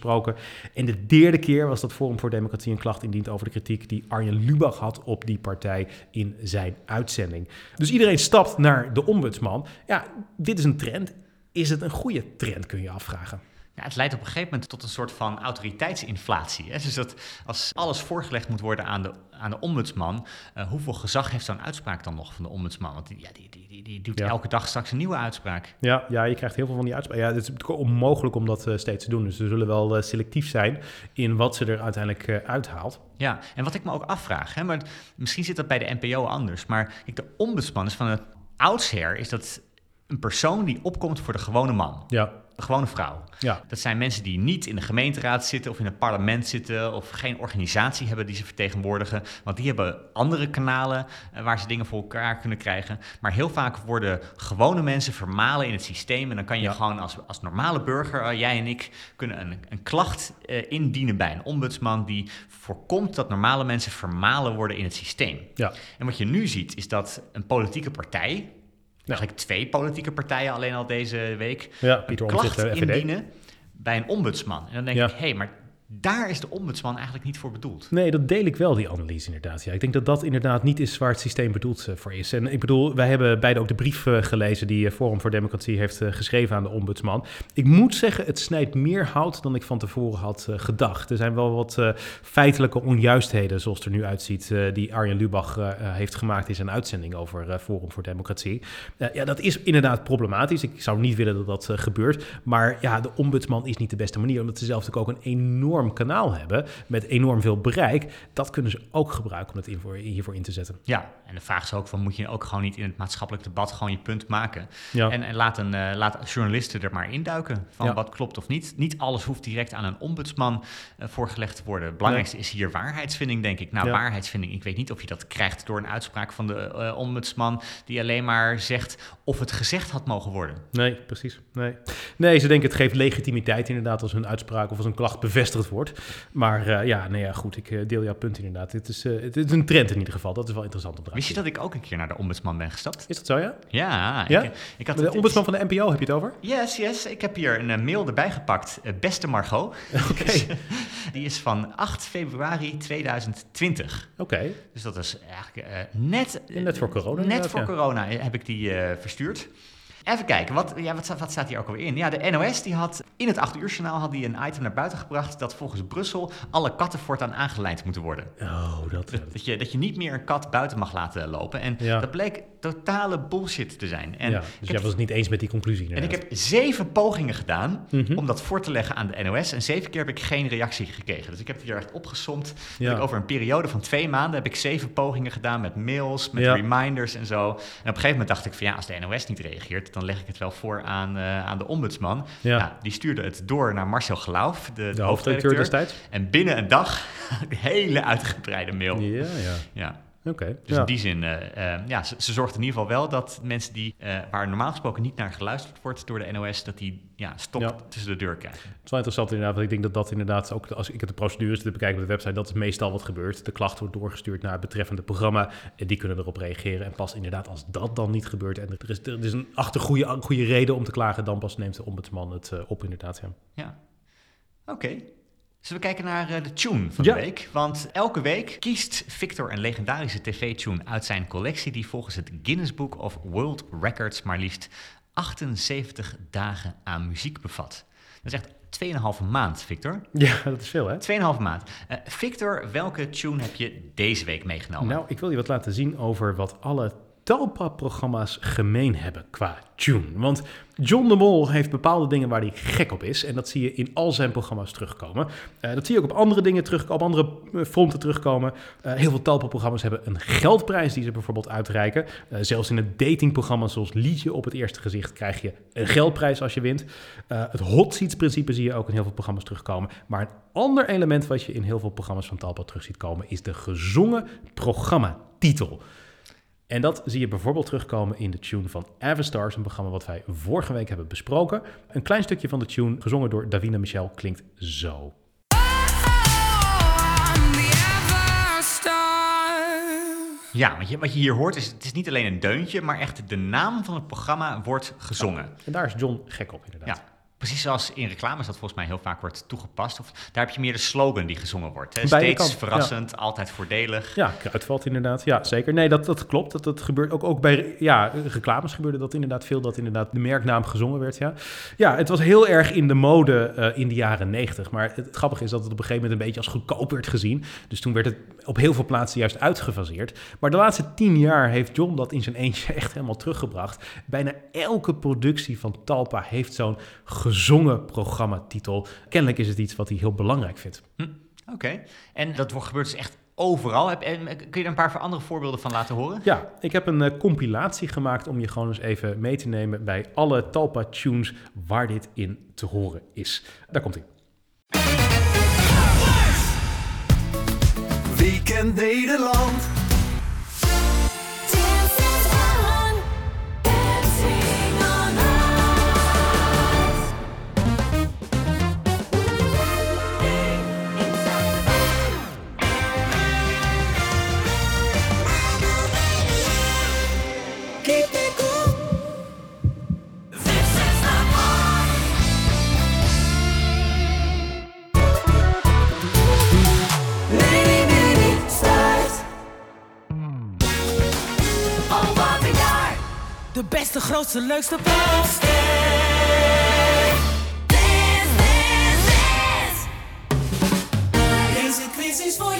En de derde keer was dat Forum voor Democratie een klacht indient over de kritiek die Arjen Lubach had op die partij in zijn uitzending. Dus iedereen stapt naar de ombudsman. Ja, dit is een trend. Is het een goede trend, kun je afvragen. Ja, het leidt op een gegeven moment tot een soort van autoriteitsinflatie. Hè? Dus dat als alles voorgelegd moet worden aan de, aan de ombudsman, eh, hoeveel gezag heeft zo'n uitspraak dan nog van de ombudsman? Want die, ja, die, die, die, die doet Ja. elke dag straks een nieuwe uitspraak. Ja, ja, je krijgt heel veel van die uitspraken. Ja, het is onmogelijk om dat eh, steeds te doen. Dus ze zullen wel eh, selectief zijn in wat ze er uiteindelijk uithaalt. Ja, en wat ik me ook afvraag, hè, maar misschien zit dat bij de NPO anders, maar kijk, de ombudsman is van het oudsher is dat een persoon die opkomt voor de gewone man, Ja, gewone vrouw. ja, Dat zijn mensen die niet in de gemeenteraad zitten of in het parlement zitten of geen organisatie hebben die ze vertegenwoordigen. Want die hebben andere kanalen eh, waar ze dingen voor elkaar kunnen krijgen. Maar heel vaak worden gewone mensen vermalen in het systeem. En dan kan je Ja. gewoon als, als normale burger, eh, jij en ik, kunnen een, een klacht eh, indienen bij een ombudsman die voorkomt dat normale mensen vermalen worden in het systeem. ja. En wat je nu ziet is dat een politieke partij, eigenlijk twee politieke partijen alleen al deze week, Ja, Pieter Omtzigt, FVD. indienen bij een ombudsman. En dan denk ik, hé, hey, maar daar is de ombudsman eigenlijk niet voor bedoeld. Nee, dat deel ik wel, die analyse inderdaad. Ja, ik denk dat dat inderdaad niet is waar het systeem bedoeld eh, voor is. En ik bedoel, wij hebben beide ook de brief eh, gelezen die eh, Forum voor Democratie heeft geschreven aan de ombudsman. Ik moet zeggen, het snijdt meer hout dan ik van tevoren had gedacht. Er zijn wel wat feitelijke onjuistheden, zoals het er nu uitziet, die Arjen Lubach heeft gemaakt in zijn uitzending over Forum voor Democratie. Ja, dat is inderdaad problematisch. Ik zou niet willen dat dat gebeurt. Maar ja, de ombudsman is niet de beste manier, omdat ze zelf natuurlijk ook een enorm kanaal hebben met enorm veel bereik. Dat kunnen ze ook gebruiken om het hiervoor, hiervoor in te zetten. Ja, en de vraag is ook van, moet je ook gewoon niet in het maatschappelijk debat gewoon je punt maken? Ja. En, en laat, een, eh, laat journalisten er maar induiken van Ja. wat klopt of niet. Niet alles hoeft direct aan een ombudsman eh, voorgelegd te worden. Het belangrijkste is hier waarheidsvinding, denk ik. Nou, waarheidsvinding, ik weet niet of je dat krijgt door een uitspraak van de eh, ombudsman die alleen maar zegt of het gezegd had mogen worden. Nee, precies. Nee. nee, ze denken het geeft legitimiteit inderdaad als een uitspraak of als een klacht bevestigd wordt. Maar eh, ja, nee, ja, goed, ik eh, deel jouw punt inderdaad. Het is, eh, het is een trend in ieder geval. Dat is wel interessant om te Wist je dat ik ook een keer naar de ombudsman ben gestapt? Is dat zo, ja? Ja, Ja? Ik, ik had De ombudsman van de NPO heb je het over? Yes, yes. Ik heb hier een eh, mail erbij gepakt. Eh, beste Margot. Oké. Die is van 8 februari 2020. Oké. Dus dat is eigenlijk eh, net... Net voor corona Net voor corona heb ik die eh, verstuurd. Even kijken, wat, ja, wat, wat staat hier ook alweer in? Ja, de NOS die had in het 8 uur journaal had die een item naar buiten gebracht... dat volgens Brussel alle katten voortaan aangelijnd moeten worden. Oh, dat... Dat, dat je, dat je niet meer een kat buiten mag laten lopen. En Ja. dat bleek totale bullshit te zijn. En ja, dus heb jij was het niet eens met die conclusie en ik heb zeven pogingen gedaan Mhm. om dat voor te leggen aan de NOS. En zeven keer heb ik geen reactie gekregen. Dus ik heb het hier echt opgesomd. Ja. Ik over een periode van twee maanden heb ik zeven pogingen gedaan met mails, met reminders en zo. En op een gegeven moment dacht ik van ja, als de NOS niet reageert, dan leg ik het wel voor aan, eh, aan de ombudsman. Ja. Nou, die stuurde het door naar Marcel Gelauf, de, de hoofdredacteur destijds? En binnen een dag een hele uitgebreide mail. Ja, ja. Ja. Oké. Dus ja. in die zin, eh, eh, ja, ze, ze zorgt in ieder geval wel dat mensen die, eh, waar normaal gesproken niet naar geluisterd wordt door de NOS, dat die ja, stop Ja. tussen de deur krijgen. Het is wel interessant inderdaad, want ik denk dat dat inderdaad ook, als ik het de procedures te bekijken op de website, dat is meestal wat gebeurt. De klacht wordt doorgestuurd naar het betreffende programma en die kunnen erop reageren. En pas inderdaad als dat dan niet gebeurt en er is, er is een achter goede, goede reden om te klagen, dan pas neemt de ombudsman het eh, op inderdaad. Ja. Ja. Oké. Zullen we kijken naar eh, de tune van Ja. de week? Want elke week kiest Victor een legendarische tv-tune uit zijn collectie die volgens het Guinness Book of World Records maar liefst 78 dagen aan muziek bevat. Dat is echt 2,5 maand, Victor. ja, dat is veel hè? 2,5 maand. Eh, Victor, welke tune heb je deze week meegenomen? Nou, ik wil je wat laten zien over wat alle Talpa-programma's gemeen hebben qua tune? Want John de Mol heeft bepaalde dingen waar hij gek op is. En dat zie je in al zijn programma's terugkomen. Uh, dat zie je ook op andere dingen terugkomen, op andere eh, fronten terugkomen. Uh, heel veel Talpa-programma's hebben een geldprijs die ze bijvoorbeeld uitreiken. Zelfs in het datingprogramma zoals Liedje op het eerste gezicht krijg je een geldprijs als je wint. het hot seats principe zie je ook in heel veel programma's terugkomen. Maar een ander element wat je in heel veel programma's van Talpa terug ziet komen is de gezongen programmatitel. En dat zie je bijvoorbeeld terugkomen in de tune van Avastars, een programma wat wij vorige week hebben besproken. Een klein stukje van de tune, gezongen door Davina Michel, klinkt zo. Ja, wat je, wat je hier hoort is, het is niet alleen een deuntje, maar echt de naam van het programma wordt gezongen. Ja, en daar is John gek op inderdaad. Ja. Precies zoals in reclames dat volgens mij heel vaak wordt toegepast. Of daar heb je meer de slogan die gezongen wordt. Hè? Steeds verrassend, altijd voordelig. Ja, kruidvat inderdaad. Ja, zeker. Nee, dat, dat klopt. Dat, dat gebeurt ook, ook bij ja, reclames gebeurde dat inderdaad veel. Dat inderdaad de merknaam gezongen werd, ja. Ja, het was heel erg in de mode uh, in de jaren negentig. Maar het, grappige is dat het op een gegeven moment een beetje als goedkoop werd gezien. Dus toen werd het op heel veel plaatsen juist uitgefaseerd. Maar de laatste tien jaar heeft John dat in zijn eentje echt helemaal teruggebracht. Bijna elke productie van Talpa heeft zo'n gezongen programmatitel. Kennelijk is het iets wat hij heel belangrijk vindt. Hm, Oké, en dat gebeurt dus echt overal. Heb, kun je er een paar andere voorbeelden van laten horen? Ja, ik heb een uh, compilatie gemaakt om je gewoon eens even mee te nemen bij alle Talpa-tunes waar dit in te horen is. Daar komt hij. Weekend Nederland. De beste, grootste, leukste. Deze quiz is voor jou.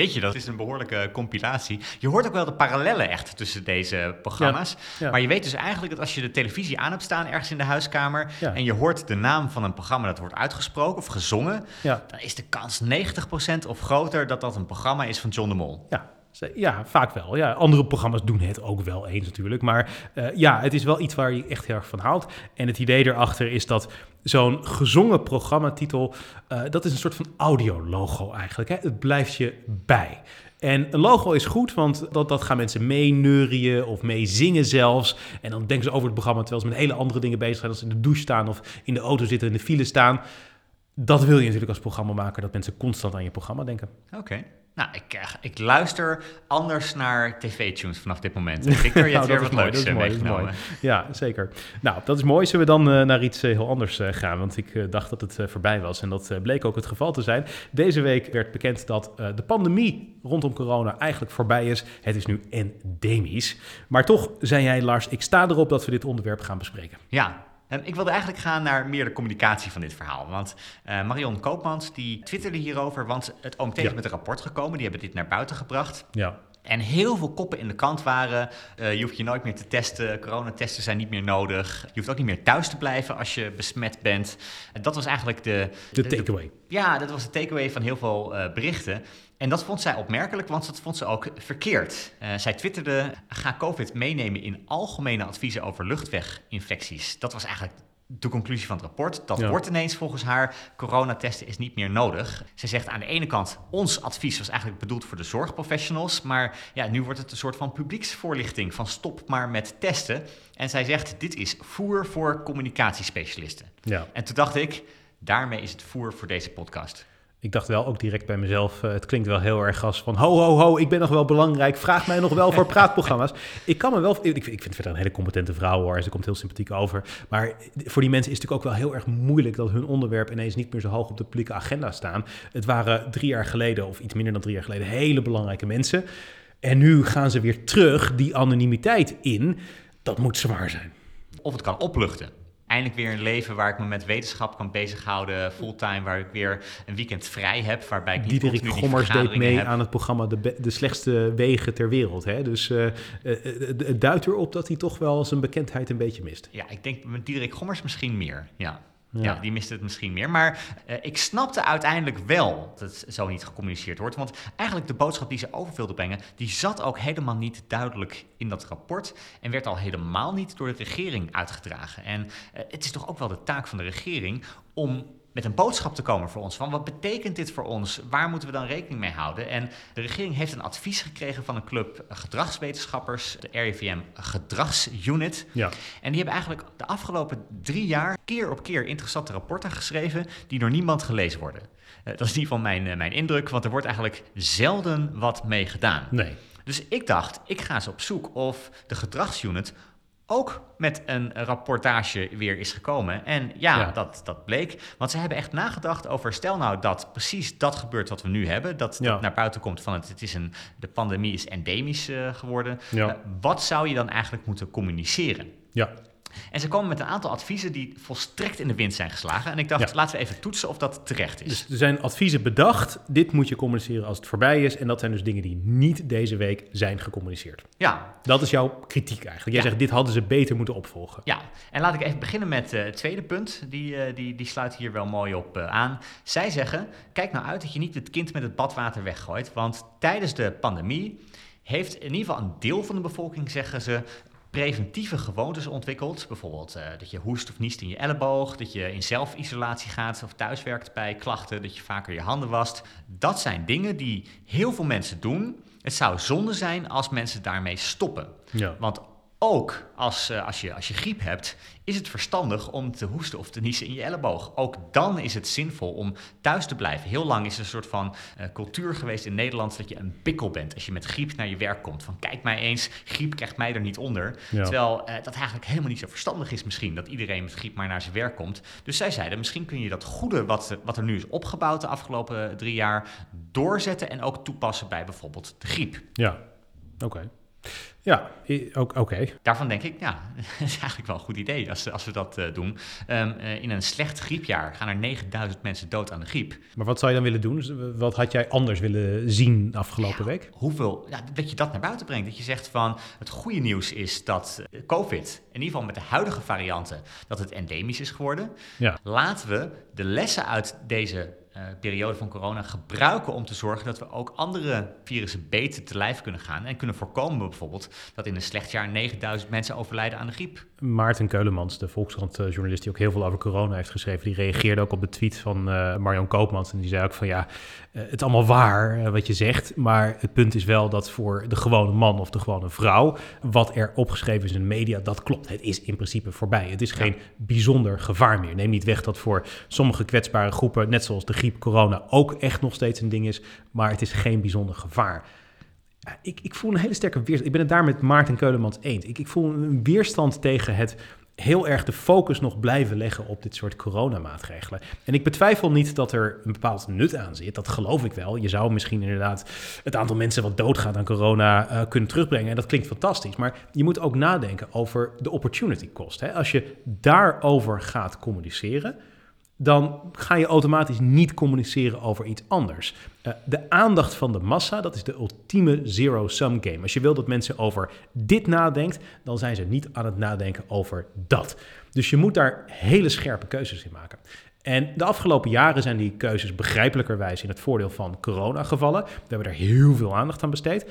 Weet je, dat is een behoorlijke compilatie. Je hoort ook wel de parallellen echt tussen deze programma's. Maar je weet dus eigenlijk dat als je de televisie aan hebt staan ergens in de huiskamer... en je hoort de naam van een programma dat wordt uitgesproken of gezongen... dan is de kans 90% of groter dat dat een programma is van John de Mol. Ja, ja, vaak wel. Ja, andere programma's doen het ook wel eens natuurlijk. Maar uh, ja, het is wel iets waar je echt heel erg van houdt. En het idee erachter is dat zo'n gezongen programmatitel... Uh, dat is een soort van audiologo eigenlijk. Hè? Het blijft je bij. En een logo is goed, want dat, dat gaan mensen mee of mee zingen zelfs. En dan denken ze over het programma terwijl ze met hele andere dingen bezig zijn. Als ze in de douche staan of in de auto zitten in de file staan. Dat wil je natuurlijk als programma maken, dat mensen constant aan je programma denken. Oké. Nou, ik, eh, ik luister anders naar tv-tunes vanaf dit moment. Victor, je hebt nou, weer wat leuks eh, meegenomen. Ja, zeker. Nou, dat is mooi. Zullen we dan uh, naar iets heel anders uh, gaan? Want ik dacht dat het voorbij was en dat bleek ook het geval te zijn. Deze week werd bekend dat de pandemie rondom corona eigenlijk voorbij is. Het is nu endemisch. Maar toch zei jij, Lars, ik sta erop dat we dit onderwerp gaan bespreken. Ja, ik wilde eigenlijk gaan naar meer de communicatie van dit verhaal. Want uh, Marion Koopmans die twitterde hierover, want het OMT is met een rapport gekomen. Die hebben dit naar buiten gebracht. Ja. En heel veel koppen in de kant waren. Uh, je hoeft je nooit meer te testen. Coronatesten zijn niet meer nodig. Je hoeft ook niet meer thuis te blijven als je besmet bent. En dat was eigenlijk de... De, takeaway. Ja, dat was de takeaway van heel veel uh, berichten. En dat vond zij opmerkelijk, want dat vond ze ook verkeerd. Uh, zij twitterde: ga COVID meenemen in algemene adviezen over luchtweginfecties. Dat was eigenlijk de conclusie van het rapport. Dat wordt ineens volgens haar. Coronatesten is niet meer nodig. Ze zegt aan de ene kant, ons advies was eigenlijk bedoeld voor de zorgprofessionals. Maar ja, nu wordt het een soort van publieksvoorlichting van stop maar met testen. En zij zegt, dit is voer voor communicatiespecialisten. Ja. En toen dacht ik, daarmee is het voer voor deze podcast ik dacht wel ook direct bij mezelf, uh, het klinkt wel heel erg als van ho, ho, ho, ik ben nog wel belangrijk, vraag mij nog wel voor praatprogramma's. ik kan me wel, ik, ik vind het verder een hele competente vrouw hoor, ze komt heel sympathiek over. Maar voor die mensen is het natuurlijk ook wel heel erg moeilijk dat hun onderwerp ineens niet meer zo hoog op de publieke agenda staan. Het waren drie jaar geleden, of iets minder dan drie jaar geleden, hele belangrijke mensen. En nu gaan ze weer terug die anonimiteit in. Dat moet zwaar zijn. Of het kan opluchten. Eindelijk weer een leven waar ik me met wetenschap kan bezighouden, fulltime, waar ik weer een weekend vrij heb, waarbij ik niet Diederik Gommers deed mee heb. aan het programma de, de slechtste wegen ter wereld. Hè? Dus het het duidt erop dat hij toch wel zijn bekendheid een beetje mist. Ja, ik denk met Diederik Gommers misschien meer. Ja. Ja. Die miste het misschien meer. Maar eh, ik snapte uiteindelijk wel dat het zo niet gecommuniceerd wordt. Want eigenlijk de boodschap die ze over wilden brengen, die zat ook helemaal niet duidelijk in dat rapport. En werd al helemaal niet door de regering uitgedragen. En eh, het is toch ook wel de taak van de regering om met een boodschap te komen voor ons. Van wat betekent dit voor ons? Waar moeten we dan rekening mee houden? En de regering heeft een advies gekregen van een club gedragswetenschappers, de RIVM Gedragsunit. Ja. En die hebben eigenlijk de afgelopen drie jaar keer op keer interessante rapporten geschreven die door niemand gelezen worden. Eh, dat is in ieder geval mijn, eh, mijn indruk, want er wordt eigenlijk zelden wat mee gedaan. Nee. Dus ik dacht, ik ga eens op zoek of de gedragsunit ook met een rapportage weer is gekomen. En ja, Ja. Dat, dat bleek. Want ze hebben echt nagedacht over, stel nou dat precies dat gebeurt wat we nu hebben. Dat, Ja. dat naar buiten komt van het, het is een, de pandemie is endemisch eh, geworden. Ja. Eh, wat zou je dan eigenlijk moeten communiceren? Ja. En ze komen met een aantal adviezen die volstrekt in de wind zijn geslagen. En ik dacht, Ja. laten we even toetsen of dat terecht is. Dus er zijn adviezen bedacht. Dit moet je communiceren als het voorbij is. En dat zijn dus dingen die niet deze week zijn gecommuniceerd. ja, Dat is jouw kritiek eigenlijk. Jij Ja. zegt, dit hadden ze beter moeten opvolgen. ja, en laat ik even beginnen met eh, het tweede punt. Die, eh, die, die sluit hier wel mooi op eh, aan. Zij zeggen, kijk nou uit dat je niet het kind met het badwater weggooit. Want tijdens de pandemie heeft in ieder geval een deel van de bevolking, zeggen ze... preventieve gewoontes ontwikkeld. Bijvoorbeeld eh, dat je hoest of niest in je elleboog, dat je in zelfisolatie gaat of thuiswerkt bij klachten, dat je vaker je handen wast. Dat zijn dingen die heel veel mensen doen. Het zou zonde zijn als mensen daarmee stoppen. Ja. Want ook als, eh, als, je, als je griep hebt, is het verstandig om te hoesten of te niezen in je elleboog. Ook dan is het zinvol om thuis te blijven. Heel lang is er een soort van eh, cultuur geweest in Nederland dat je een pikkel bent als je met griep naar je werk komt. Van kijk mij eens, griep krijgt mij er niet onder. Ja. Terwijl eh, dat eigenlijk helemaal niet zo verstandig is misschien, dat iedereen met griep maar naar zijn werk komt. Dus zij zeiden, misschien kun je dat goede wat, wat er nu is opgebouwd de afgelopen drie jaar doorzetten en ook toepassen bij bijvoorbeeld de griep. Ja. Oké. Ja, ook- oké. Daarvan denk ik, ja, dat is eigenlijk wel een goed idee als, als we dat eh, doen. Ehm, eh, in een slecht griepjaar gaan er 9000 mensen dood aan de griep. Maar wat zou je dan willen doen? Dus, Wat had jij anders willen zien afgelopen week? Hoeveel, ja, dat je dat naar buiten brengt. Dat je zegt van, het goede nieuws is dat eh, COVID, in ieder geval met de huidige varianten, dat het endemisch is geworden. Ja. Laten we de lessen uit deze eh, periode van corona gebruiken om te zorgen dat we ook andere virussen beter te lijf kunnen gaan. En kunnen voorkomen bijvoorbeeld dat in een slecht jaar 9000 mensen overlijden aan de griep. Maarten Keulemans, de Volkskrant-journalist die ook heel veel over corona heeft geschreven, die reageerde ook op de tweet van eh Marion Koopmans. En die zei ook van ja, eh, het is allemaal waar eh, wat je zegt, maar het punt is wel dat voor de gewone man of de gewone vrouw, wat er opgeschreven is in de media, dat klopt. Het is in principe voorbij. Het is geen bijzonder gevaar meer. Neem niet weg dat voor sommige kwetsbare groepen, net zoals de griep, corona, ook echt nog steeds een ding is, maar het is geen bijzonder gevaar. Ik, ik voel een hele sterke weerstand. Ik ben het daar met Maarten Keulemans eens. Ik, ik voel een weerstand tegen het heel erg de focus nog blijven leggen op dit soort coronamaatregelen. En ik betwijfel niet dat er een bepaald nut aan zit. Dat geloof ik wel. Je zou misschien inderdaad het aantal mensen wat doodgaat aan corona eh, kunnen terugbrengen. En dat klinkt fantastisch. Maar je moet ook nadenken over de opportunity cost. Hè? Als je daarover gaat communiceren, dan ga je automatisch niet communiceren over iets anders. Eh, de aandacht van de massa, dat is de ultieme zero-sum game. Als je wil dat mensen over dit nadenkt, dan zijn ze niet aan het nadenken over dat. Dus je moet daar hele scherpe keuzes in maken. En de afgelopen jaren zijn die keuzes begrijpelijkerwijs in het voordeel van corona gevallen. We hebben er heel veel aandacht aan besteed.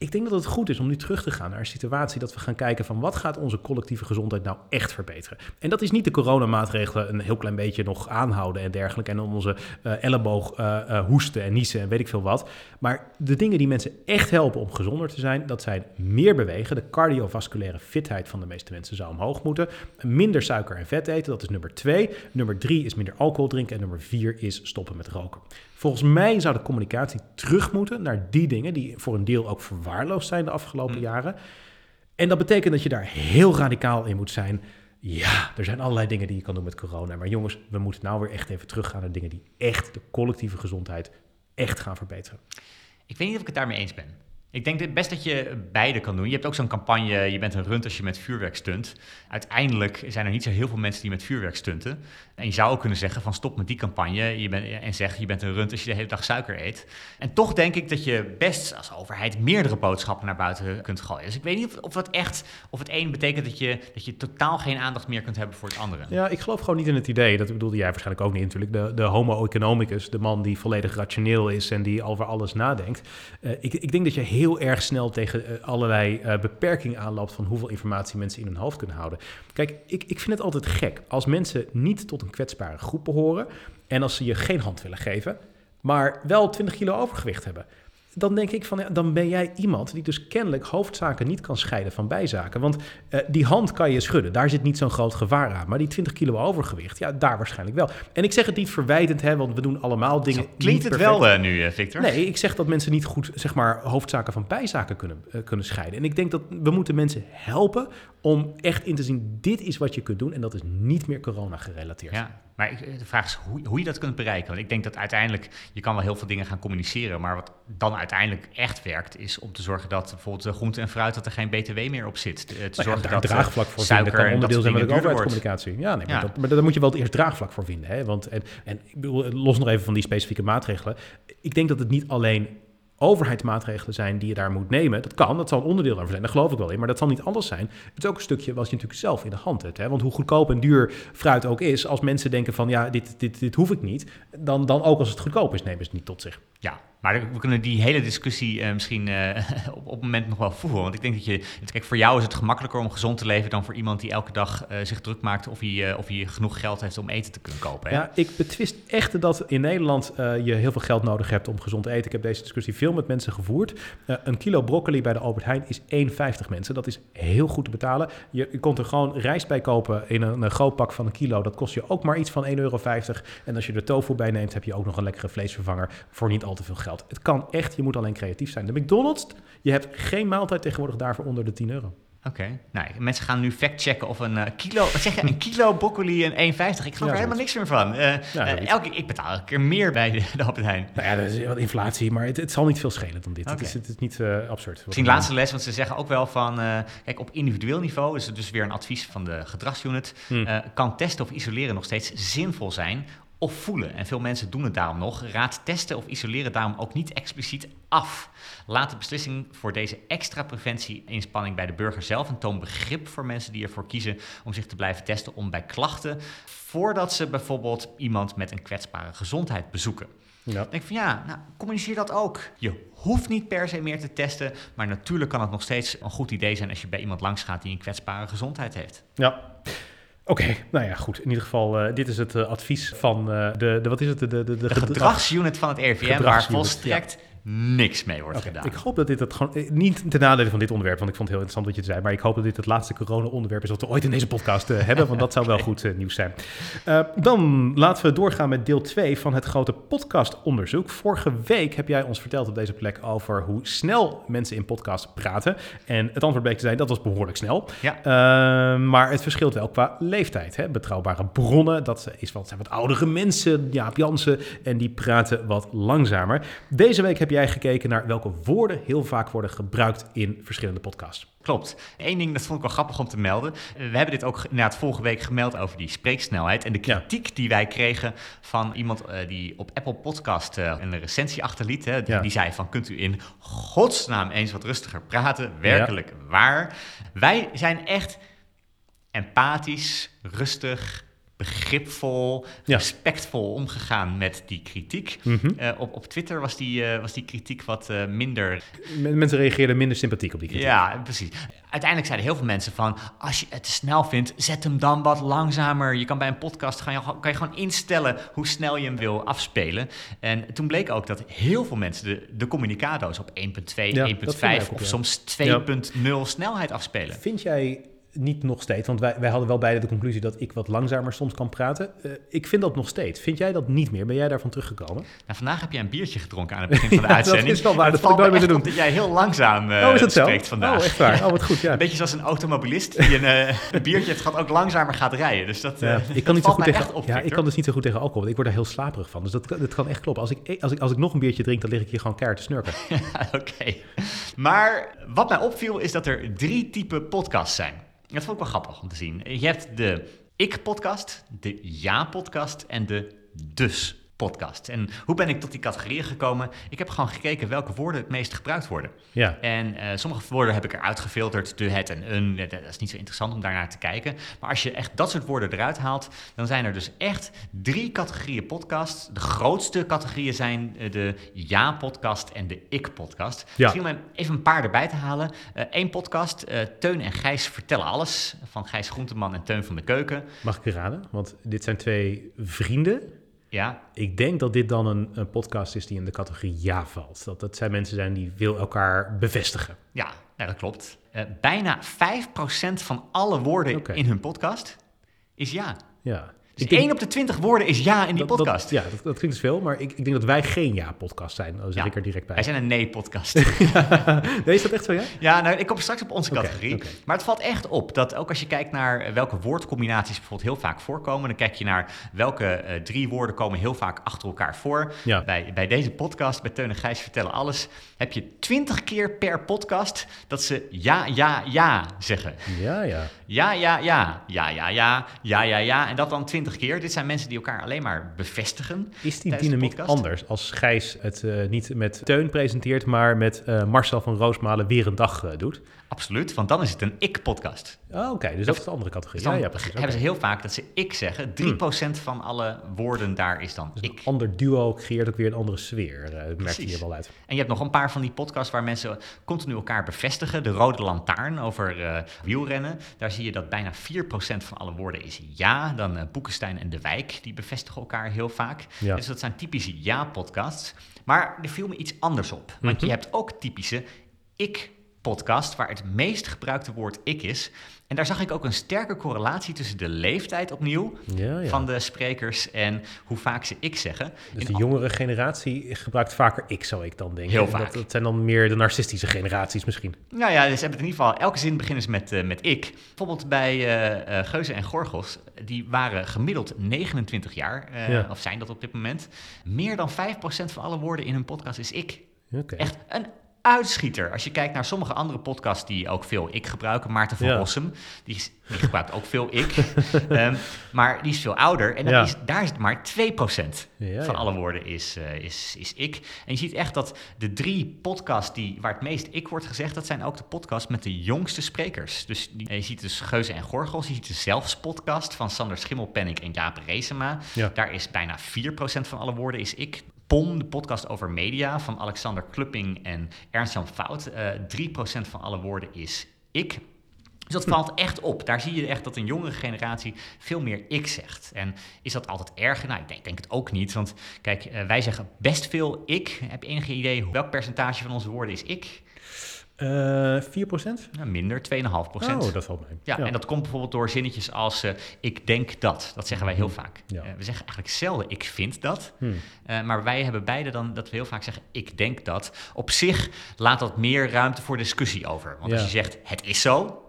Ik denk dat het goed is om nu terug te gaan naar een situatie dat we gaan kijken van wat gaat onze collectieve gezondheid nou echt verbeteren. En dat is niet de coronamaatregelen een heel klein beetje nog aanhouden en dergelijke. En om onze eh, elleboog eh, eh, hoesten en niezen en weet ik veel wat. Maar de dingen die mensen echt helpen om gezonder te zijn, dat zijn meer bewegen. De cardiovasculaire fitheid van de meeste mensen zou omhoog moeten. Minder suiker en vet eten, dat is nummer twee. Nummer drie is minder alcohol drinken. En nummer vier is stoppen met roken. Volgens mij zou de communicatie terug moeten naar die dingen die voor een deel ook verwaarloosd zijn de afgelopen Hm. jaren. En dat betekent dat je daar heel radicaal in moet zijn. Ja, er zijn allerlei dingen die je kan doen met corona. Maar jongens, we moeten nou weer echt even teruggaan naar dingen die echt de collectieve gezondheid echt gaan verbeteren. Ik weet niet of ik het daarmee eens ben. Ik denk best dat je beide kan doen. Je hebt ook zo'n campagne, je bent een runt als je met vuurwerk stunt. Uiteindelijk zijn er niet zo heel veel mensen die met vuurwerk stunten. En je zou ook kunnen zeggen van stop met die campagne je bent, en zeg je bent een runt als je de hele dag suiker eet. En toch denk ik dat je best als overheid meerdere boodschappen naar buiten kunt gooien. Dus ik weet niet of, of dat echt, of het een betekent dat je, dat je totaal geen aandacht meer kunt hebben voor het andere. Ja, ik geloof gewoon niet in het idee. Dat bedoelde jij waarschijnlijk ook niet natuurlijk. De, de homo economicus, de man die volledig rationeel is en die over alles nadenkt. Uh, ik, ik denk dat je heel erg snel tegen uh, allerlei uh, beperkingen aanloopt van hoeveel informatie mensen in hun hoofd kunnen houden. Kijk, ik, ik vind het altijd gek als mensen niet tot een kwetsbare groep behoren en als ze je geen hand willen geven, maar wel 20 kilo overgewicht hebben dan denk ik van, ja, dan ben jij iemand die dus kennelijk hoofdzaken niet kan scheiden van bijzaken. Want uh, die hand kan je schudden, daar zit niet zo'n groot gevaar aan. Maar die 20 kilo overgewicht, ja, daar waarschijnlijk wel. En ik zeg het niet verwijtend, hè, want we doen allemaal dingen. Zo klinkt het wel uh, nu, uh, Victor? Nee, ik zeg dat mensen niet goed, zeg maar, hoofdzaken van bijzaken kunnen, kunnen scheiden. En ik denk dat we moeten mensen helpen om echt in te zien, dit is wat je kunt doen en dat is niet meer corona gerelateerd. Ja. Maar de vraag is hoe, hoe, je dat kunt bereiken. Want ik denk dat uiteindelijk, je kan wel heel veel dingen gaan communiceren, maar wat dan uiteindelijk echt werkt, is om te zorgen dat bijvoorbeeld de groente en fruit, dat er geen btw meer op zit. Te nou zorgen ja, dat draagvlak voor suiker vinden, kan onderdeel zijn van de overheidscommunicatie. Ja, nee, maar, Ja. Dat, maar daar moet je wel eerst draagvlak voor vinden. Hè? Want, en, en ik bedoel, los nog even van die specifieke maatregelen. Ik denk dat het niet alleen overheidsmaatregelen zijn die je daar moet nemen. Dat kan, dat zal een onderdeel daarvan zijn, daar geloof ik wel in. Maar dat zal niet alles zijn. Het is ook een stukje wat je natuurlijk zelf in de hand hebt. Hè? Want hoe goedkoop en duur fruit ook is, als mensen denken van ja, dit, dit, dit hoef ik niet, dan, dan ook als het goedkoop is, nemen ze het niet tot zich. Ja, maar we kunnen die hele discussie eh, misschien eh, op, op het moment nog wel voeren. Want ik denk dat je, kijk, voor jou is het gemakkelijker om gezond te leven dan voor iemand die elke dag eh, zich druk maakt of hij, of hij genoeg geld heeft om eten te kunnen kopen. Ja, ik betwist echt dat in Nederland je heel veel geld nodig hebt om gezond te eten. Ik heb deze discussie veel met mensen gevoerd. Een kilo broccoli bij de Albert Heijn is 1,50 mensen. Dat is heel goed te betalen. Je, je komt er gewoon rijst bij kopen in een, een groot pak van een kilo. Dat kost je ook maar iets van 1,50 euro. En als je er tofu bij neemt, heb je ook nog een lekkere vleesvervanger voor niet al te veel geld. Het kan echt, je moet alleen creatief zijn. De McDonald's, je hebt geen maaltijd tegenwoordig daarvoor onder de 10 euro. Oké, nou, mensen gaan nu factchecken of een eh, kilo, wat zeg je, een kilo broccoli en 1,50. Ik geloof er helemaal niks meer van. Eh, eh, elke, ik betaal elke keer meer bij de, de Albert Heijn. Nou ja, dat is wat inflatie, maar het, het zal niet veel schelen dan dit. Het, Oké. is, het is niet absurd. Misschien laatste les, want ze zeggen ook wel van, kijk, op individueel niveau is het dus weer een advies van de gedragsunit. Hmm. kan testen of isoleren nog steeds zinvol zijn of voelen? En veel mensen doen het daarom nog. Raad testen of isoleren daarom ook niet expliciet af. Laat de beslissing voor deze extra preventie-inspanning bij de burger zelf en toon begrip voor mensen die ervoor kiezen om zich te blijven testen om bij klachten, voordat ze bijvoorbeeld iemand met een kwetsbare gezondheid bezoeken. Ja. Ik denk van ja, nou, communiceer dat ook. Je hoeft niet per se meer te testen, maar natuurlijk kan het nog steeds een goed idee zijn als je bij iemand langs gaat die een kwetsbare gezondheid heeft. Ja. Oké, nou ja, goed. In ieder geval, eh, dit is het eh, advies van eh, de, de, wat is het? De, de, de, De gedrag- gedragsunit van het RIVM, waar volstrekt niks mee wordt gedaan. Ik hoop dat dit het gewoon, eh, niet ten nadele van dit onderwerp, want ik vond het heel interessant wat je zei, maar ik hoop dat dit het laatste corona-onderwerp is wat we ooit in deze podcast eh, hebben, want dat zou wel goed eh, nieuws zijn. Dan laten we doorgaan met deel 2 van het grote podcastonderzoek. Vorige week heb jij ons verteld op deze plek over hoe snel mensen in podcast praten. En het antwoord bleek te zijn, dat was behoorlijk snel. Ja. Maar het verschilt wel qua leeftijd. Hè? Betrouwbare bronnen, dat is wat, zijn wat oudere mensen, Jaap Jansen, en die praten wat langzamer. Deze week heb jij gekeken naar welke woorden heel vaak worden gebruikt in verschillende podcasts. Klopt. Eén ding, dat vond ik wel grappig om te melden. Eh, We hebben dit ook ge- inderdaad vorige week gemeld over die spreeksnelheid. En de Ja. kritiek die wij kregen van iemand eh, die op Apple Podcast eh, een recensie achterliet. Hè, die, Ja. die zei van, kunt u in godsnaam eens wat rustiger praten? Werkelijk waar. Wij zijn echt empathisch, rustig, begripvol, Ja. respectvol omgegaan met die kritiek. Mhm. Eh, op, op Twitter was die, eh, was die kritiek wat eh, minder Mensen reageerden minder sympathiek op die kritiek. ja, precies. Uiteindelijk zeiden heel veel mensen van... als je het te snel vindt, zet hem dan wat langzamer. Je kan bij een podcast gaan, kan je gewoon instellen... hoe snel je hem wil afspelen. En toen bleek ook dat heel veel mensen... de, de communicado's op 1.2, Ja, dat 1.5 viel mij ook op, of ja. soms 2.0 snelheid afspelen. Vind jij niet nog steeds, want wij, wij hadden wel beide de conclusie dat ik wat langzamer soms kan praten. Eh, ik vind dat nog steeds. Vind jij dat niet meer? Ben jij daarvan teruggekomen? Nou, vandaag heb jij een biertje gedronken aan het begin van de Ja, dat uitzending. is wel waar, Het dat nooit me meer te op dat jij heel langzaam eh, oh, is dat zo? spreekt vandaag. Oh, echt waar? Oh, wat goed, ja. Een beetje zoals een automobilist die een, eh, een biertje heeft gehad, ook langzamer gaat rijden. Dus dat, Ja, eh, ik kan niet zo goed tegen. echt op, ja, ik kan dus niet zo goed tegen alcohol. want Ik word er heel slaperig van. Dus dat, dat kan echt kloppen. Als ik, als, ik, als ik nog een biertje drink, dan lig ik hier gewoon keihard te snurken. Oké. Maar wat mij opviel is dat er drie typen podcasts zijn. Dat vond ik wel grappig om te zien. Je hebt de ik-podcast, de ja-podcast en de dus-podcast. En hoe ben ik tot die categorieën gekomen? Ik heb gewoon gekeken welke woorden het meest gebruikt worden. Ja, En eh, sommige woorden heb ik eruit gefilterd, de, het en een. Dat, is niet zo interessant om daarnaar te kijken. Maar als je echt dat soort woorden eruit haalt, dan zijn er dus echt drie categorieën podcasts. De grootste categorieën zijn eh, de ja-podcast en de ik-podcast. Ja. Misschien om even een paar erbij te halen. Eén podcast, eh, Teun en Gijs vertellen alles. Van Gijs Groenteman en Teun van de Keuken. mag ik raden? Want dit zijn twee vrienden. Ja, Ik denk dat dit dan een, een podcast is die in de categorie ja valt. Dat dat zijn mensen zijn die wil elkaar bevestigen. ja dat klopt. Eh, bijna 5% van alle woorden in hun podcast is ja. Ja. Dus op de twintig woorden is ja in die podcast. Dat, ja, dat, dat, klinkt dus veel, maar ik, ik, denk dat wij geen ja-podcast zijn. Dan zeg ik er direct bij. Wij zijn een nee-podcast. nee, is dat echt zo, ja? Ja, nou, ik kom straks op onze categorie. Maar het valt echt op dat ook als je kijkt naar eh, welke woordcombinaties bijvoorbeeld heel vaak voorkomen, dan kijk je naar welke eh, drie woorden komen heel vaak achter elkaar voor. Bij, bij deze podcast, bij Teun en Gijs Vertellen Alles, heb je twintig keer per podcast dat ze ja, ja, ja zeggen. Ja, ja. Ja, ja, ja. Ja, ja, ja. Ja, ja, ja. En dat dan twintig 20 keer. Dit zijn mensen die elkaar alleen maar bevestigen. Is die dynamiek anders als Gijs het eh, niet met Teun presenteert, maar met eh, Marcel van Roosmalen weer een dag eh, doet? Absoluut, want dan is het een ik-podcast. Oh, Oké, dus dat is de andere categorie. Dan ja, ja, precies. hebben ze heel vaak dat ze ik zeggen. 3% van alle woorden daar is dan Dus ik. een ander duo creëert ook weer een andere sfeer. eh, dat merk je hier wel uit. En je hebt nog een paar van die podcasts waar mensen continu elkaar bevestigen. De Rode Lantaarn over eh, wielrennen. Daar zie je dat bijna 4% van alle woorden is ja. Dan eh Boekenstein en De Wijk, die bevestigen elkaar heel vaak. Ja. Dus dat zijn typische ja-podcasts. Maar er viel me iets anders op. Want Mhm. je hebt ook typische ik-podcast, waar het meest gebruikte woord ik is. En daar zag ik ook een sterke correlatie tussen de leeftijd opnieuw Ja, ja. van de sprekers en hoe vaak ze ik zeggen. Dus de jongere generatie gebruikt vaker ik, zou ik dan denken. Heel vaak. Dat, dat zijn dan meer de narcistische generaties misschien. Nou ja, dus ze hebben het in ieder geval, elke zin beginnen ze met, eh, met ik. Bijvoorbeeld bij eh Geuze en Gorgels, die waren gemiddeld 29 jaar, Ja. of zijn dat op dit moment. Meer dan 5% van alle woorden in hun podcast is ik. Echt een uitschieter. Als je kijkt naar sommige andere podcasts die ook veel ik gebruiken. Maarten van Ja. Rossum, die, is- die gebruikt ook veel ik. Ehm, maar die is veel ouder en Ja. is, daar is het maar 2% Ja, van alle woorden is, eh, is, is ik. En je ziet echt dat de drie podcasts die, waar het meest ik wordt gezegd... dat zijn ook de podcasts met de jongste sprekers. Dus die- je ziet dus Geuze en Gorgels. Je ziet de Zelfs podcast van Sander Schimmelpenninck en Jaap Reesema. Daar is bijna 4% van alle woorden is ik. POM, de podcast over media van Alexander Klupping en Ernst-Jan Fout. eh 3% van alle woorden is ik. Dus dat valt echt op. Daar zie je echt dat een jongere generatie veel meer ik zegt. En is dat altijd erger? Nou, ik denk, denk het ook niet. Want kijk, eh, wij zeggen best veel ik. Heb je enige idee welk percentage van onze woorden is ik? Eh 4%? Nou, minder, 2,5% Oh, dat valt mee. Ja, en dat komt bijvoorbeeld door zinnetjes als eh, ik denk dat. Dat zeggen wij heel vaak. Ja. Eh, we zeggen eigenlijk zelden ik vind dat. Hmm. Maar wij hebben beide dan dat we heel vaak zeggen ik denk dat. Op zich laat dat meer ruimte voor discussie over. Want als Ja. je zegt het is zo,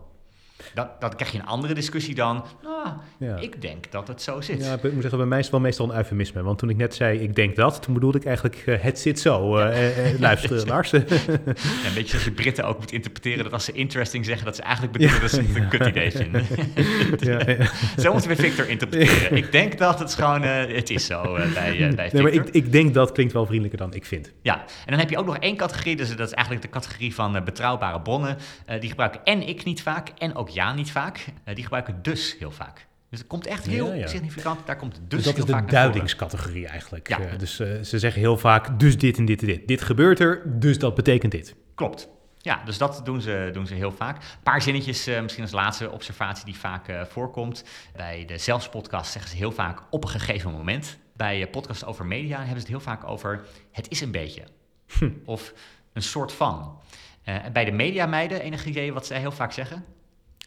dan, dan krijg je een andere discussie dan. Nou, Ja. ik denk dat het zo zit. Ja, ik moet zeggen, bij mij is het wel meestal een eufemisme. Want toen ik net zei, ik denk dat, toen bedoelde ik eigenlijk, eh, het zit zo. eh, eh, luister, Lars. Ja, een beetje zoals je Britten ook moet interpreteren dat als ze interesting zeggen, dat ze eigenlijk bedoelen dat ze het een kut idee vinden. ja, ja. zo moeten we Victor interpreteren. Ik denk dat het gewoon, het is zo bij, bij Nee, maar ik, ik denk dat klinkt wel vriendelijker dan ik vind. Ja, en dan heb je ook nog één categorie, dus dat is eigenlijk de categorie van betrouwbare bronnen. Die gebruiken en ik niet vaak en ook ja niet vaak. Eh, die gebruiken dus heel vaak. Dus het komt echt heel Ja, ja. significant, daar komt dus, Dus dat is de duidingscategorie eigenlijk. Ja. Eh, dus eh, ze zeggen heel vaak, dus dit en dit en dit. Dit gebeurt er, dus dat betekent dit. Klopt. Ja, dus dat doen ze, doen ze heel vaak. Een paar zinnetjes, misschien als laatste observatie die vaak voorkomt. Bij de Zelfs-podcast zeggen ze heel vaak op een gegeven moment. Bij podcasts over media hebben ze het heel vaak over het is een beetje. Of een soort van. Bij de mediameiden, enig idee wat zij heel vaak zeggen?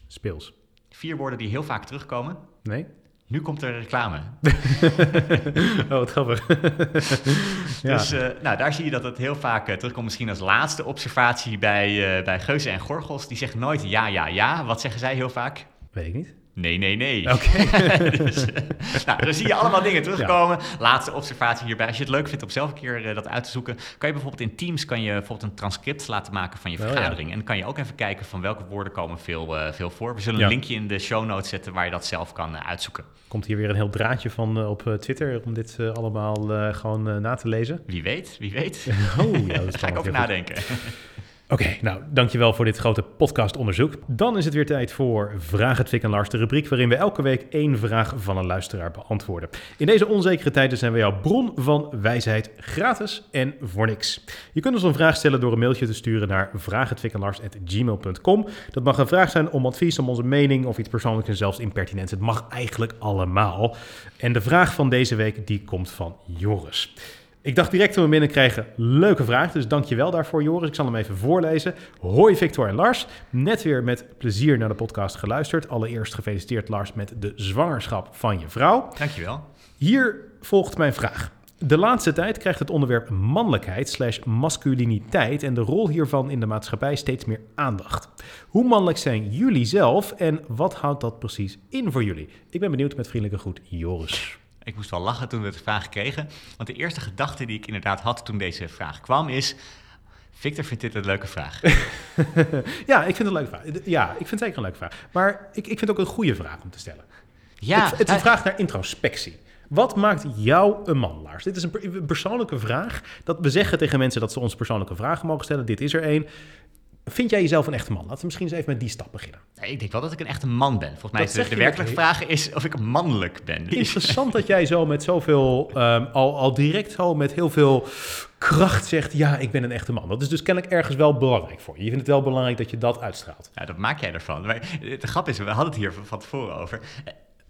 Speels. Vier woorden die heel vaak terugkomen. Nee? Nu komt er reclame. oh, wat grappig. ja. Dus eh, nou, daar zie je dat het heel vaak eh, terugkomt. Misschien als laatste observatie bij, eh bij Geuzen en Gorgels. Die zeggen nooit ja, ja, ja. Wat zeggen zij heel vaak? Weet ik niet. Nee, nee, nee. Oké. dus, eh, nou, dan zie je allemaal dingen terugkomen. Laatste observatie hierbij. Als je het leuk vindt om zelf een keer eh, dat uit te zoeken, kan je bijvoorbeeld in Teams kan je bijvoorbeeld een transcript laten maken van je Oh, ja. vergadering. En dan kan je ook even kijken van welke woorden komen veel, eh, veel voor. We zullen Ja. een linkje in de show notes zetten waar je dat zelf kan uitzoeken. Komt hier weer een heel draadje van op Twitter om dit allemaal gewoon na te lezen? Wie weet, wie weet. Oh, ja, dat Daar ga ik over nadenken. Oké, nou, dankjewel voor dit grote podcastonderzoek. Dan is het weer tijd voor Vraag het Fik en Lars, de rubriek waarin we elke week één vraag van een luisteraar beantwoorden. In deze onzekere tijden zijn we jouw bron van wijsheid gratis en voor niks. Je kunt ons een vraag stellen door een mailtje te sturen naar vraaghetfikenlars.gmail.com. Dat mag een vraag zijn om advies, om onze mening of iets persoonlijks en zelfs impertinents. Het mag eigenlijk allemaal. En de vraag van deze week die komt van Joris. Ik dacht direct toen we binnenkrijgen, leuke vraag. Dus dankjewel daarvoor, Joris. Ik zal hem even voorlezen. Hoi Victor en Lars. Net weer met plezier naar de podcast geluisterd. Allereerst gefeliciteerd Lars met de zwangerschap van je vrouw. Dankjewel. Hier volgt mijn vraag. De laatste tijd krijgt het onderwerp mannelijkheid slash masculiniteit en de rol hiervan in de maatschappij steeds meer aandacht. Hoe mannelijk zijn jullie zelf en wat houdt dat precies in voor jullie? Ik ben benieuwd met vriendelijke groet, Joris. Ik moest wel lachen toen we de vraag kregen. Want de eerste gedachte die ik inderdaad had toen deze vraag kwam is... Victor vindt dit een leuke vraag. Ja, ik vind het een leuke vraag. Ja, ik vind het zeker een leuke vraag. Maar ik, ik vind het ook een goede vraag om te stellen. Ja, het, het is een vraag naar introspectie. Wat maakt jou een man, Lars? Dit is een per- persoonlijke vraag. Dat we zeggen tegen mensen dat ze ons persoonlijke vragen mogen stellen. Dit is er één. Vind jij jezelf een echte man? Laten we misschien eens even met die stap beginnen. Nee, ik denk wel dat ik een echte man ben. Volgens mij Dat is zeg de, de werkelijke vraag is of ik mannelijk ben. Interessant dat jij zo met zoveel, ehm, al, al direct zo met heel veel kracht zegt... ja, ik ben een echte man. Dat is dus kennelijk ergens wel belangrijk voor je. Je vindt het wel belangrijk dat je dat uitstraalt. Ja, dat maak jij ervan. Maar de grap is, we hadden het hier van tevoren over.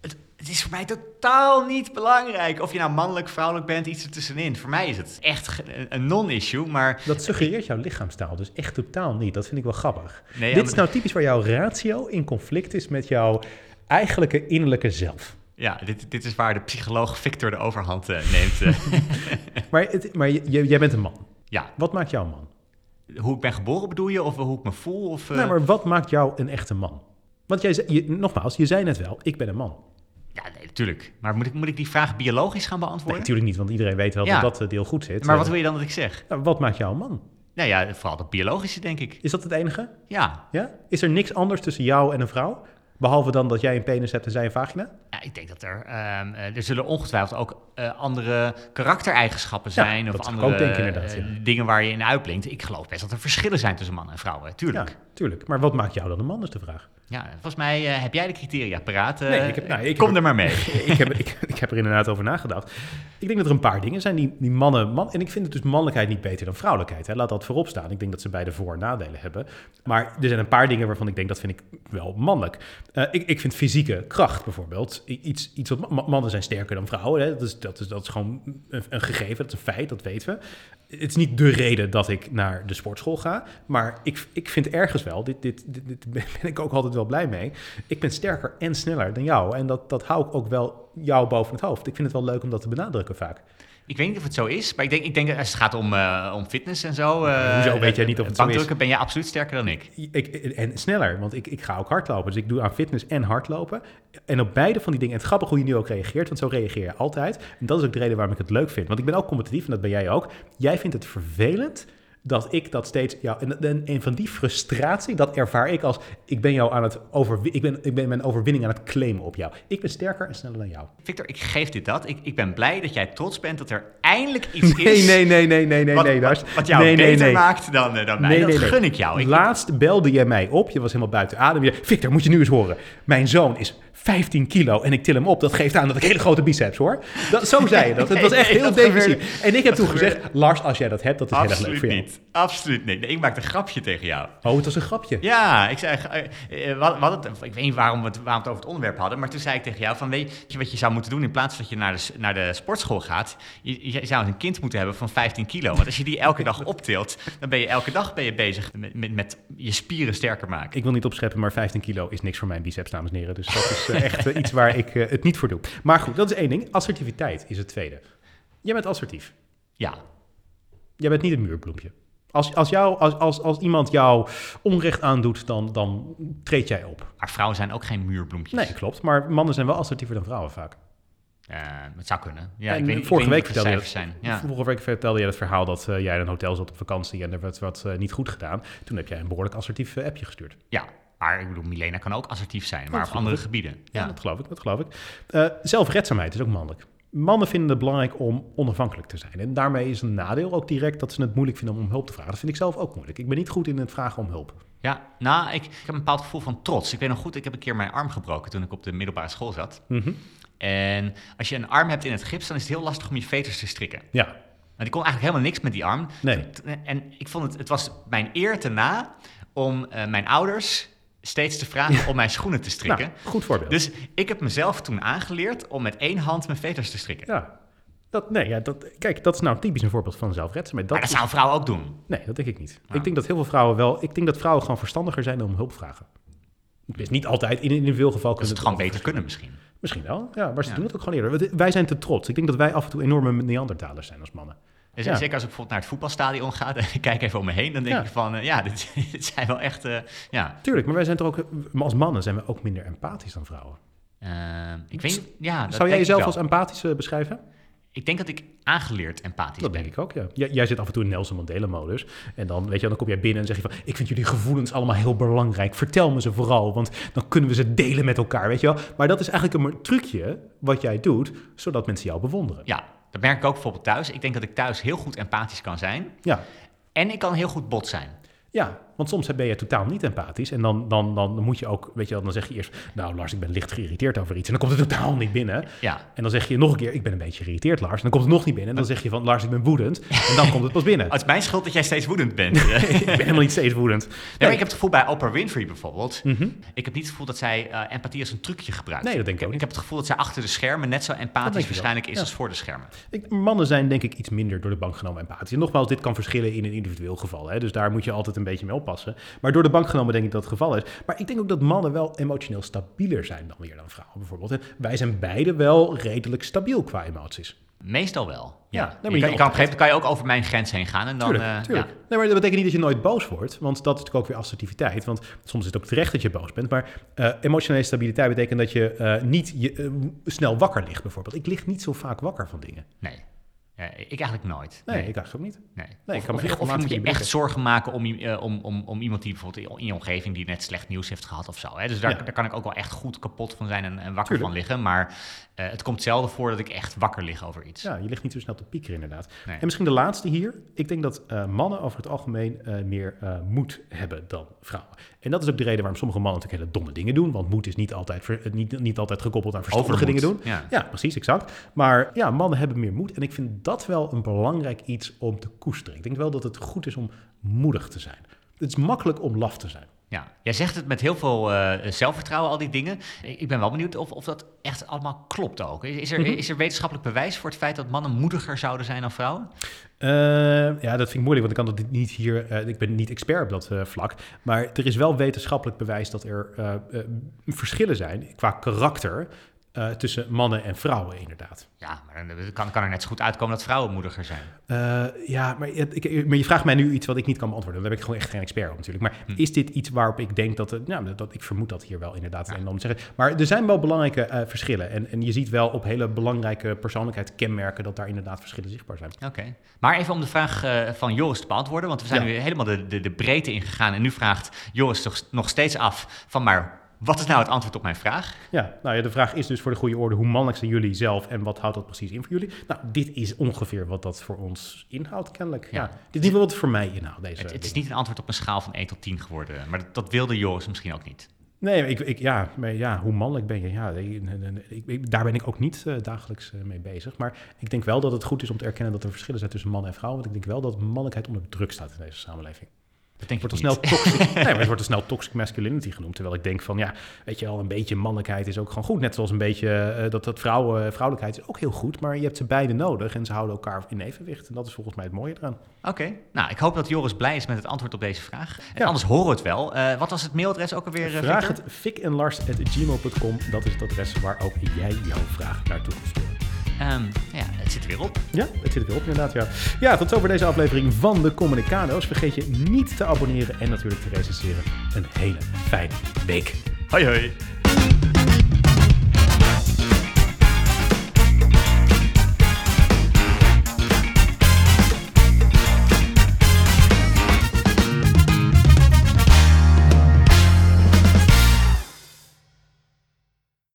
Het, het is voor mij totaal niet belangrijk of je nou mannelijk, vrouwelijk bent, iets ertussenin. Voor mij is het echt een- non-issue, maar Dat suggereert jouw lichaamstaal dus echt totaal niet. Dat vind ik wel grappig. Nee, Dit is nou typisch waar jouw ratio in conflict is met jouw eigenlijke innerlijke zelf. ja, dit, dit is waar de psycholoog Victor de overhand eh, neemt. eh. Maar, het, maar jij bent een man. ja, Wat maakt jou een man? hoe ik ben geboren bedoel je, of hoe ik me voel? Of, eh, Nou, maar wat maakt jou een echte man? Want jij, je, nogmaals, je zei net wel, ik ben een man. Ja, nee, natuurlijk. Maar moet ik, moet ik die vraag biologisch gaan Nee, beantwoorden? natuurlijk niet, want iedereen weet wel Ja. dat dat eh, deel goed zit. maar wat Eh, wil je dan dat ik zeg? nou, wat maakt jou een man? Nou ja, vooral dat biologische, denk ik. Is dat het enige? Ja. Ja? Is er niks anders tussen jou en een vrouw? Behalve dan dat jij een penis hebt en zij een vagina? Ja, ik denk dat er, ehm, eh, er zullen ongetwijfeld ook andere karaktereigenschappen Ja, zijn. of andere ja. dingen waar je in uitblinkt. Ik geloof best dat er verschillen zijn tussen mannen en vrouwen. Tuurlijk. Ja, tuurlijk. Maar wat maakt jou dan een man, is de vraag. Ja, volgens mij eh, heb jij de criteria paraat. eh, Nee, ik heb- nou, ik kom heb- er maar mee. ik, heb, ik, ik heb er inderdaad over nagedacht. Ik denk dat er een paar dingen zijn die, die mannen... Man, en ik vind het dus mannelijkheid niet beter dan vrouwelijkheid. Hè. Laat dat voorop staan. Ik denk dat ze beide voor- en nadelen hebben. Maar er zijn een paar dingen waarvan ik denk dat vind ik wel mannelijk. Eh, ik, ik vind fysieke kracht bijvoorbeeld iets, iets wat... ma- Mannen zijn sterker dan vrouwen. Hè. Dat, is, dat, is, dat is gewoon een, een gegeven. Dat is een feit, dat weten we. Het is niet de reden dat ik naar de sportschool ga. Maar ik, ik vind ergens wel... Dit, dit, dit, dit ben ik ook altijd wel blij mee. Ik ben sterker en sneller dan jou. En dat, dat hou ik ook wel jou boven het hoofd. Ik vind het wel leuk om dat te benadrukken vaak. Ik weet niet of het zo is, maar ik denk, ik denk dat als het gaat om, eh, om fitness en zo. eh, Hoezo weet jij niet of het zo is? ben jij absoluut sterker dan ik. Ik, en sneller, want ik, ik ga ook hardlopen. Dus ik doe aan fitness en hardlopen. En op beide van die dingen. En het grappig hoe je nu ook reageert, want zo reageer je altijd. En dat is ook de reden waarom ik het leuk vind. Want ik ben ook competitief en dat ben jij ook. Jij vindt het vervelend dat ik dat steeds... Ja, en, en, en van die frustratie, dat ervaar ik als... Ik ben jou aan het overwi- ik ben, ik ben mijn overwinning aan het claimen op jou. Ik ben sterker en sneller dan jou. Victor, ik geef dit dat. Ik, ik ben blij dat jij trots bent dat er eindelijk iets Nee, is. nee, nee, nee, nee, nee, wat, nee, wat, wat jou nee, nee, beter nee. maakt dan, eh, dan mij. dat gun ik jou. Ik, Laatst belde jij mij op. Je was helemaal buiten adem. Je, Victor, moet je nu eens horen. Mijn zoon is 15 kilo en ik til hem op. Dat geeft aan dat ik hele grote biceps hoor. Dat, zo zei je dat. Het was echt heel defensief. En ik heb dat toen gebeurde- gezegd, Lars, als jij dat hebt, dat is heel erg leuk Absoluut voor jou. niet. Absoluut niet. Nee, ik maakte een grapje tegen jou. Oh, het was een grapje. Ja, ik zei, eh, eh, wat, wat het, ik weet niet waarom we, het, waarom het over het onderwerp hadden, maar toen zei ik tegen jou van, weet je wat je zou moeten doen in plaats van dat je naar de, naar de sportschool gaat? Je, je zou een kind moeten hebben van 15 kilo. Want als je die elke dag optilt, dan ben je elke dag ben je bezig met, met, met je spieren sterker maken. Ik wil niet opscheppen, maar 15 kilo is niks voor mijn biceps, dames en heren. Dus dat is eh, echt iets waar ik het niet voor doe. Maar goed, dat is één ding. Assertiviteit is het tweede. Jij bent assertief. Ja, Jij bent niet een muurbloempje. Als, als, jou, als, als, als iemand jou onrecht aandoet, dan, dan treed jij op. maar vrouwen zijn ook geen muurbloempjes. Nee, klopt. Maar mannen zijn wel assertiever dan vrouwen vaak. Eh, het zou kunnen. Ja, En ik weet, ik vorige weet week vertelde je, zijn. Ja. vorige week vertelde je het verhaal dat eh, jij in een hotel zat op vakantie en er werd wat eh, niet goed gedaan. Toen heb jij een behoorlijk assertief eh, appje gestuurd. ja, maar ik bedoel, Milena kan ook assertief zijn, maar op andere gebieden. Ja, Ja. dat geloof ik. Dat geloof ik. Zelfredzaamheid is ook mannelijk. Mannen vinden het belangrijk om onafhankelijk te zijn. En daarmee is een nadeel ook direct dat ze het moeilijk vinden om om hulp te vragen. Dat vind ik zelf ook moeilijk. Ik ben niet goed in het vragen om hulp. Ja, nou, ik, ik heb een bepaald gevoel van trots. Ik weet nog goed, ik heb een keer mijn arm gebroken toen ik op de middelbare school zat. Mhm. En als je een arm hebt in het gips, dan is het heel lastig om je veters te strikken. Ja, Want ik kon eigenlijk helemaal niks met die arm. Nee. En ik vond het, het was mijn eer te na om eh, mijn ouders steeds te vragen om mijn schoenen te strikken. nou, goed voorbeeld. Dus ik heb mezelf toen aangeleerd om met één hand mijn veters te strikken. ja. Dat, nee, ja, dat, kijk, dat is nou typisch een voorbeeld van zelfredzaamheid. Dat maar dat is- zou een vrouw ook doen. Nee, dat denk ik niet. Ah. Ik denk dat heel veel vrouwen wel... Ik denk dat vrouwen gewoon verstandiger zijn om hulp vragen. Het is niet altijd, in, in veel gevallen Dat ze kunnen het gewoon beter kunnen misschien. Misschien wel, ja, maar ze Ja. doen het ook gewoon eerder. Wij zijn te trots. Ik denk dat wij af en toe enorme Neandertalers zijn als mannen. Dus Ja. Zeker als ik bijvoorbeeld naar het voetbalstadion ga en ik kijk even om me heen, dan denk Ja. ik van, eh, ja, dit, dit zijn wel echt, eh, ja. Tuurlijk, maar wij zijn toch ook... Als mannen zijn we ook minder empathisch dan vrouwen. Eh, ik weet ja, dat Zou jij jezelf als empathisch beschrijven? Ik denk dat ik aangeleerd empathisch Dat ben. denk ik ook, ja. Jij, jij zit af en toe in Nelson Mandela-modus. En dan, weet je, dan kom jij binnen en zeg je van... Ik vind jullie gevoelens allemaal heel belangrijk. Vertel me ze vooral, want dan kunnen we ze delen met elkaar, weet je wel. Maar dat is eigenlijk een trucje wat jij doet, zodat mensen jou bewonderen. Ja, dat merk ik ook bijvoorbeeld thuis. Ik denk dat ik thuis heel goed empathisch kan zijn. Ja, En ik kan heel goed bot zijn. ja want soms ben je totaal niet empathisch. En dan, dan, dan moet je ook, weet je wel, dan zeg je eerst... Nou, Lars, ik ben licht geïrriteerd over iets. En dan komt het totaal niet binnen. Ja, En dan zeg je nog een keer, ik ben een beetje geïrriteerd, Lars. En dan komt het nog niet binnen. En dan zeg je van, Lars, ik ben woedend. En dan komt het pas binnen. het is mijn schuld dat jij steeds woedend bent. ik ben helemaal niet steeds woedend. Nee, ik heb het gevoel bij Oprah Winfrey bijvoorbeeld. Mhm. Ik heb niet het gevoel dat zij eh, empathie als een trucje gebruikt. Nee, dat denk ik ook Ik niet. heb het gevoel dat zij achter de schermen net zo empathisch ik waarschijnlijk is Ja. als voor de schermen. Ik, mannen zijn denk ik iets minder door de bank genomen empathisch. En nogmaals, dit kan verschillen in een individueel geval. Hè? Dus daar moet je altijd een beetje mee Maar door de bank genomen denk ik dat het geval is. Maar ik denk ook dat mannen wel emotioneel stabieler zijn dan weer dan vrouwen bijvoorbeeld. En wij zijn beide wel redelijk stabiel qua emoties. Meestal wel. Ja, Ja. nee, je, kan, je kan op een gegeven moment kan je ook over mijn grens heen gaan. En dan, Tuurlijk, eh, tuurlijk. ja. Nee, maar dat betekent niet dat je nooit boos wordt. Want dat is natuurlijk ook weer assertiviteit. Want soms is het ook terecht dat je boos bent. Maar eh, emotionele stabiliteit betekent dat je eh, niet je, snel wakker ligt bijvoorbeeld. Ik lig niet zo vaak wakker van dingen. Nee. Ja, ik eigenlijk nooit. Nee, ik eigenlijk ook niet. Nee. Nee, ik of kan me echt of moet je echt zorgen maken om, eh, om, om, om iemand die bijvoorbeeld in je omgeving die net slecht nieuws heeft gehad of zo. Hè? Dus daar, Ja. daar kan ik ook wel echt goed kapot van zijn en, en wakker Tuurlijk. van liggen. Maar eh, het komt zelden voor dat ik echt wakker lig over iets. Ja, je ligt niet zo snel te piekeren inderdaad. Nee. En misschien de laatste hier. Ik denk dat eh, mannen over het algemeen eh, meer moed hebben dan vrouwen. En dat is ook de reden waarom sommige mannen natuurlijk hele domme dingen doen. Want moed is niet altijd, ver- niet, niet altijd gekoppeld aan verstandige dingen doen. Ja. Ja, precies, exact. Maar ja, mannen hebben meer moed. En ik vind dat wel een belangrijk iets om te koesteren. Ik denk wel dat het goed is om moedig te zijn. Het is makkelijk om laf te zijn. Ja, jij zegt het met heel veel eh, zelfvertrouwen, al die dingen. Ik ben wel benieuwd of, of dat echt allemaal klopt ook. Is er, Mhm. is er wetenschappelijk bewijs voor het feit dat mannen moediger zouden zijn dan vrouwen? Eh, ja, dat vind ik moeilijk, want ik kan dat niet hier. eh, ik ben niet expert op dat vlak. Maar er is wel wetenschappelijk bewijs dat er verschillen zijn qua karakter eh, tussen mannen en vrouwen, inderdaad. Ja, maar dan kan, kan er net zo goed uitkomen dat vrouwen moediger zijn. Eh, ja, maar, je- ik, maar je vraagt mij nu iets wat ik niet kan beantwoorden. Daar ben ik gewoon echt geen expert op natuurlijk. Maar Hm. is dit iets waarop ik denk dat... het- nou, dat ik vermoed dat hier wel inderdaad een en ander zeggen. Maar er zijn wel belangrijke eh, verschillen. En, en je ziet wel op hele belangrijke persoonlijkheidskenmerken... dat daar inderdaad verschillen zichtbaar zijn. Oké. Maar even om de vraag eh, van Joris te beantwoorden, want we zijn Ja. nu helemaal de, de, de breedte ingegaan. En nu vraagt Joris toch nog steeds af van, maar wat is nou het antwoord op mijn vraag? Ja, nou ja, de vraag is dus voor de goede orde... hoe mannelijk zijn jullie zelf en wat houdt dat precies in voor jullie? Nou, dit is ongeveer wat dat voor ons inhoudt, kennelijk. Ja. Ja. Dit is niet wat het voor mij inhoudt, deze Het, het is niet een antwoord op een schaal van 1 tot 10 geworden, maar dat, dat wilde Joris misschien ook niet. Nee, ik, ik, ja, maar ja, hoe mannelijk ben je? Ja, ik- daar ben ik ook niet eh, dagelijks eh, mee bezig. Maar ik denk wel dat het goed is om te erkennen dat er verschillen zijn tussen man en vrouw. Want ik denk wel dat mannelijkheid onder druk staat in deze samenleving. Dat denk ik wordt snel toxic, nee, maar het wordt al snel toxic masculinity genoemd. Terwijl ik denk van, ja, weet je wel, een beetje mannelijkheid is ook gewoon goed. Net zoals een beetje eh, dat, dat vrouwen, vrouwelijkheid is ook heel goed. Maar je hebt ze beide nodig en ze houden elkaar in evenwicht. En dat is volgens mij het mooie eraan. Oké, nou ik hoop dat Joris blij is met het antwoord op deze vraag. En Ja. anders horen we het wel. Eh, wat was het mailadres ook alweer, eh, Vraag Victor? het fikenlars.gmail.com. Dat is het adres waar ook jij jouw vraag naartoe kunt sturen. Ehm, ja, het zit er weer op. Ja, het zit er weer op inderdaad, ja. Ja, tot zover deze aflevering van de Communicado's. Vergeet je niet te abonneren en natuurlijk te recenseren. Een hele fijne week. Hoi hoi.